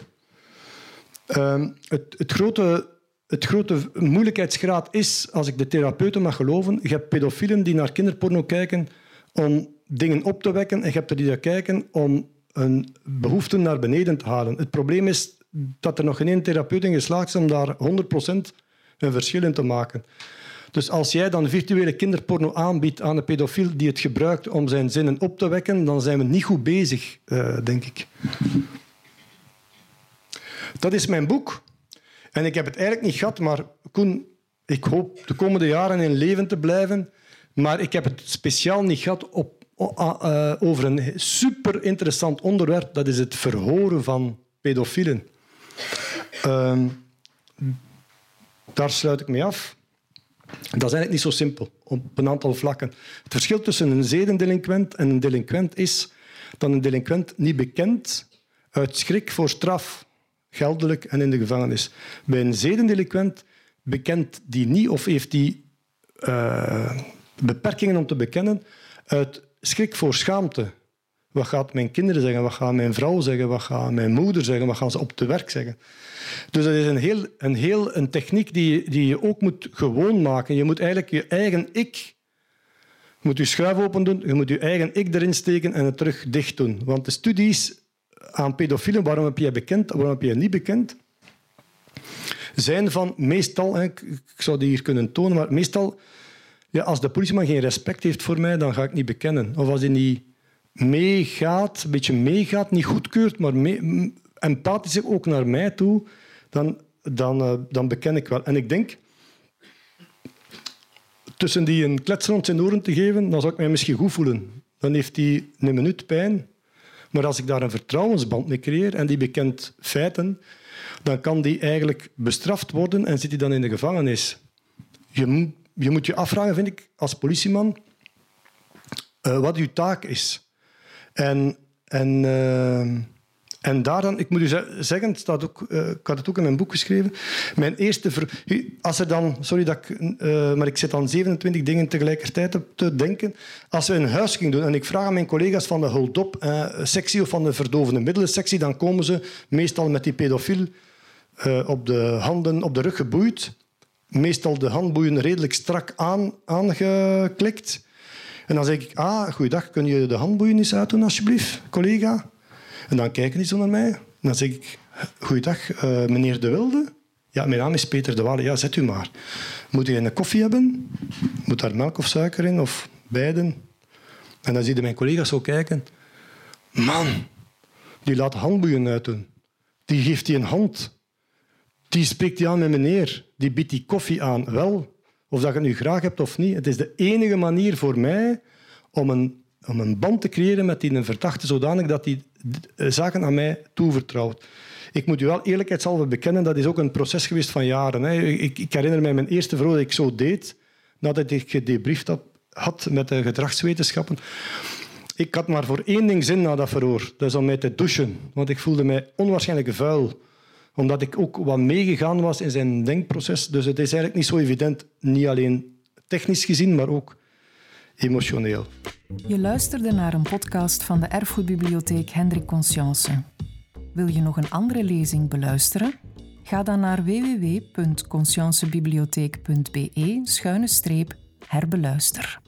Uh, het, het, grote, het grote moeilijkheidsgraad is, als ik de therapeuten mag geloven, je hebt pedofielen die naar kinderporno kijken om dingen op te wekken en je hebt er die naar kijken om een behoefte naar beneden te halen. Het probleem is dat er nog geen therapeut in geslaagd is om daar 100% een verschil in te maken. Dus als jij dan virtuele kinderporno aanbiedt aan een pedofiel die het gebruikt om zijn zinnen op te wekken, dan zijn we niet goed bezig, uh, denk ik. Dat is mijn boek. En ik heb het eigenlijk niet gehad, maar Koen, ik hoop de komende jaren in leven te blijven. Maar ik heb het speciaal niet gehad op, over een super interessant onderwerp. Dat is het verhoren van pedofielen. Uh, daar sluit ik mee af. Dat is eigenlijk niet zo simpel op een aantal vlakken. Het verschil tussen een zedendelinquent en een delinquent is dat een delinquent niet bekend uit schrik voor straf, geldelijk en in de gevangenis. Bij een zedendelinquent bekent die niet of heeft die uh, beperkingen om te bekennen uit schrik voor schaamte. Wat gaat mijn kinderen zeggen? Wat gaat mijn vrouw zeggen? Wat gaat mijn moeder zeggen? Wat gaan ze op te werk zeggen? Dus dat is een, heel, een, heel, een techniek die, die je ook moet gewoon maken. Je moet eigenlijk je eigen ik... Je moet je schuif open doen, je moet je eigen ik erin steken en het terug dicht doen. Want de studies aan pedofielen, waarom heb je bekend, waarom heb je niet bekend, zijn van meestal, ik zou die hier kunnen tonen, maar meestal, ja, als de politieman geen respect heeft voor mij, dan ga ik niet bekennen. Of als hij niet meegaat, een beetje meegaat, niet goedkeurt, maar empathisch ook naar mij toe, dan, dan, uh, dan beken ik wel. En ik denk, tussen die een klets rond zijn oren te geven, dan zou ik mij misschien goed voelen. Dan heeft hij een minuut pijn. Maar als ik daar een vertrouwensband mee creëer en die bekent feiten, dan kan die eigenlijk bestraft worden en zit hij dan in de gevangenis. Je, je moet je afvragen, vind ik, als politieman, uh, wat uw taak is. En, en, uh, en daar dan, ik moet u zeggen, staat ook, uh, ik had het ook in mijn boek geschreven, mijn eerste... Als er dan, sorry dat ik... Maar ik zit aan 27 dingen tegelijkertijd te denken. Als we een huisking doen en ik vraag aan mijn collega's van de hold-up-sectie of van de verdovende middelen-sectie, dan komen ze meestal met die pedofiel op de handen, op de rug geboeid. Meestal de handboeien redelijk strak aan, aangeklikt. En dan zeg ik, ah, goeiedag, kun je de handboeien eens uitdoen alsjeblieft, collega? En dan kijken die zo naar mij. En dan zeg ik, goeiedag, uh, meneer De Wilde? Ja, mijn naam is Peter De Walle. Ja, zet u maar. Moet u een koffie hebben? Moet daar melk of suiker in? Of beiden? En dan zie mijn collega's zo kijken. Man, die laat handboeien uitdoen. Die geeft die een hand. Die spreekt die aan met meneer. Die biedt die koffie aan. Wel, of dat je het nu graag hebt of niet. Het is de enige manier voor mij om een, om een band te creëren met die verdachte, zodanig dat hij zaken aan mij toevertrouwt. Ik moet u wel eerlijkheidshalve bekennen, dat is ook een proces geweest van jaren. Hè. Ik, ik, herinner mij mijn eerste vrouw dat ik zo deed, nadat ik gedebriefd had, had met de gedragswetenschappen. Ik had maar voor één ding zin na dat verhoor. Dat is om mij te douchen. Want ik voelde mij onwaarschijnlijk vuil omdat ik ook wat meegegaan was in zijn denkproces. Dus het is eigenlijk niet zo evident, niet alleen technisch gezien, maar ook emotioneel. Je luisterde naar een podcast van de Erfgoedbibliotheek Hendrik Conscience. Wil je nog een andere lezing beluisteren? Ga dan naar www.consciencebibliotheek.be-herbeluister.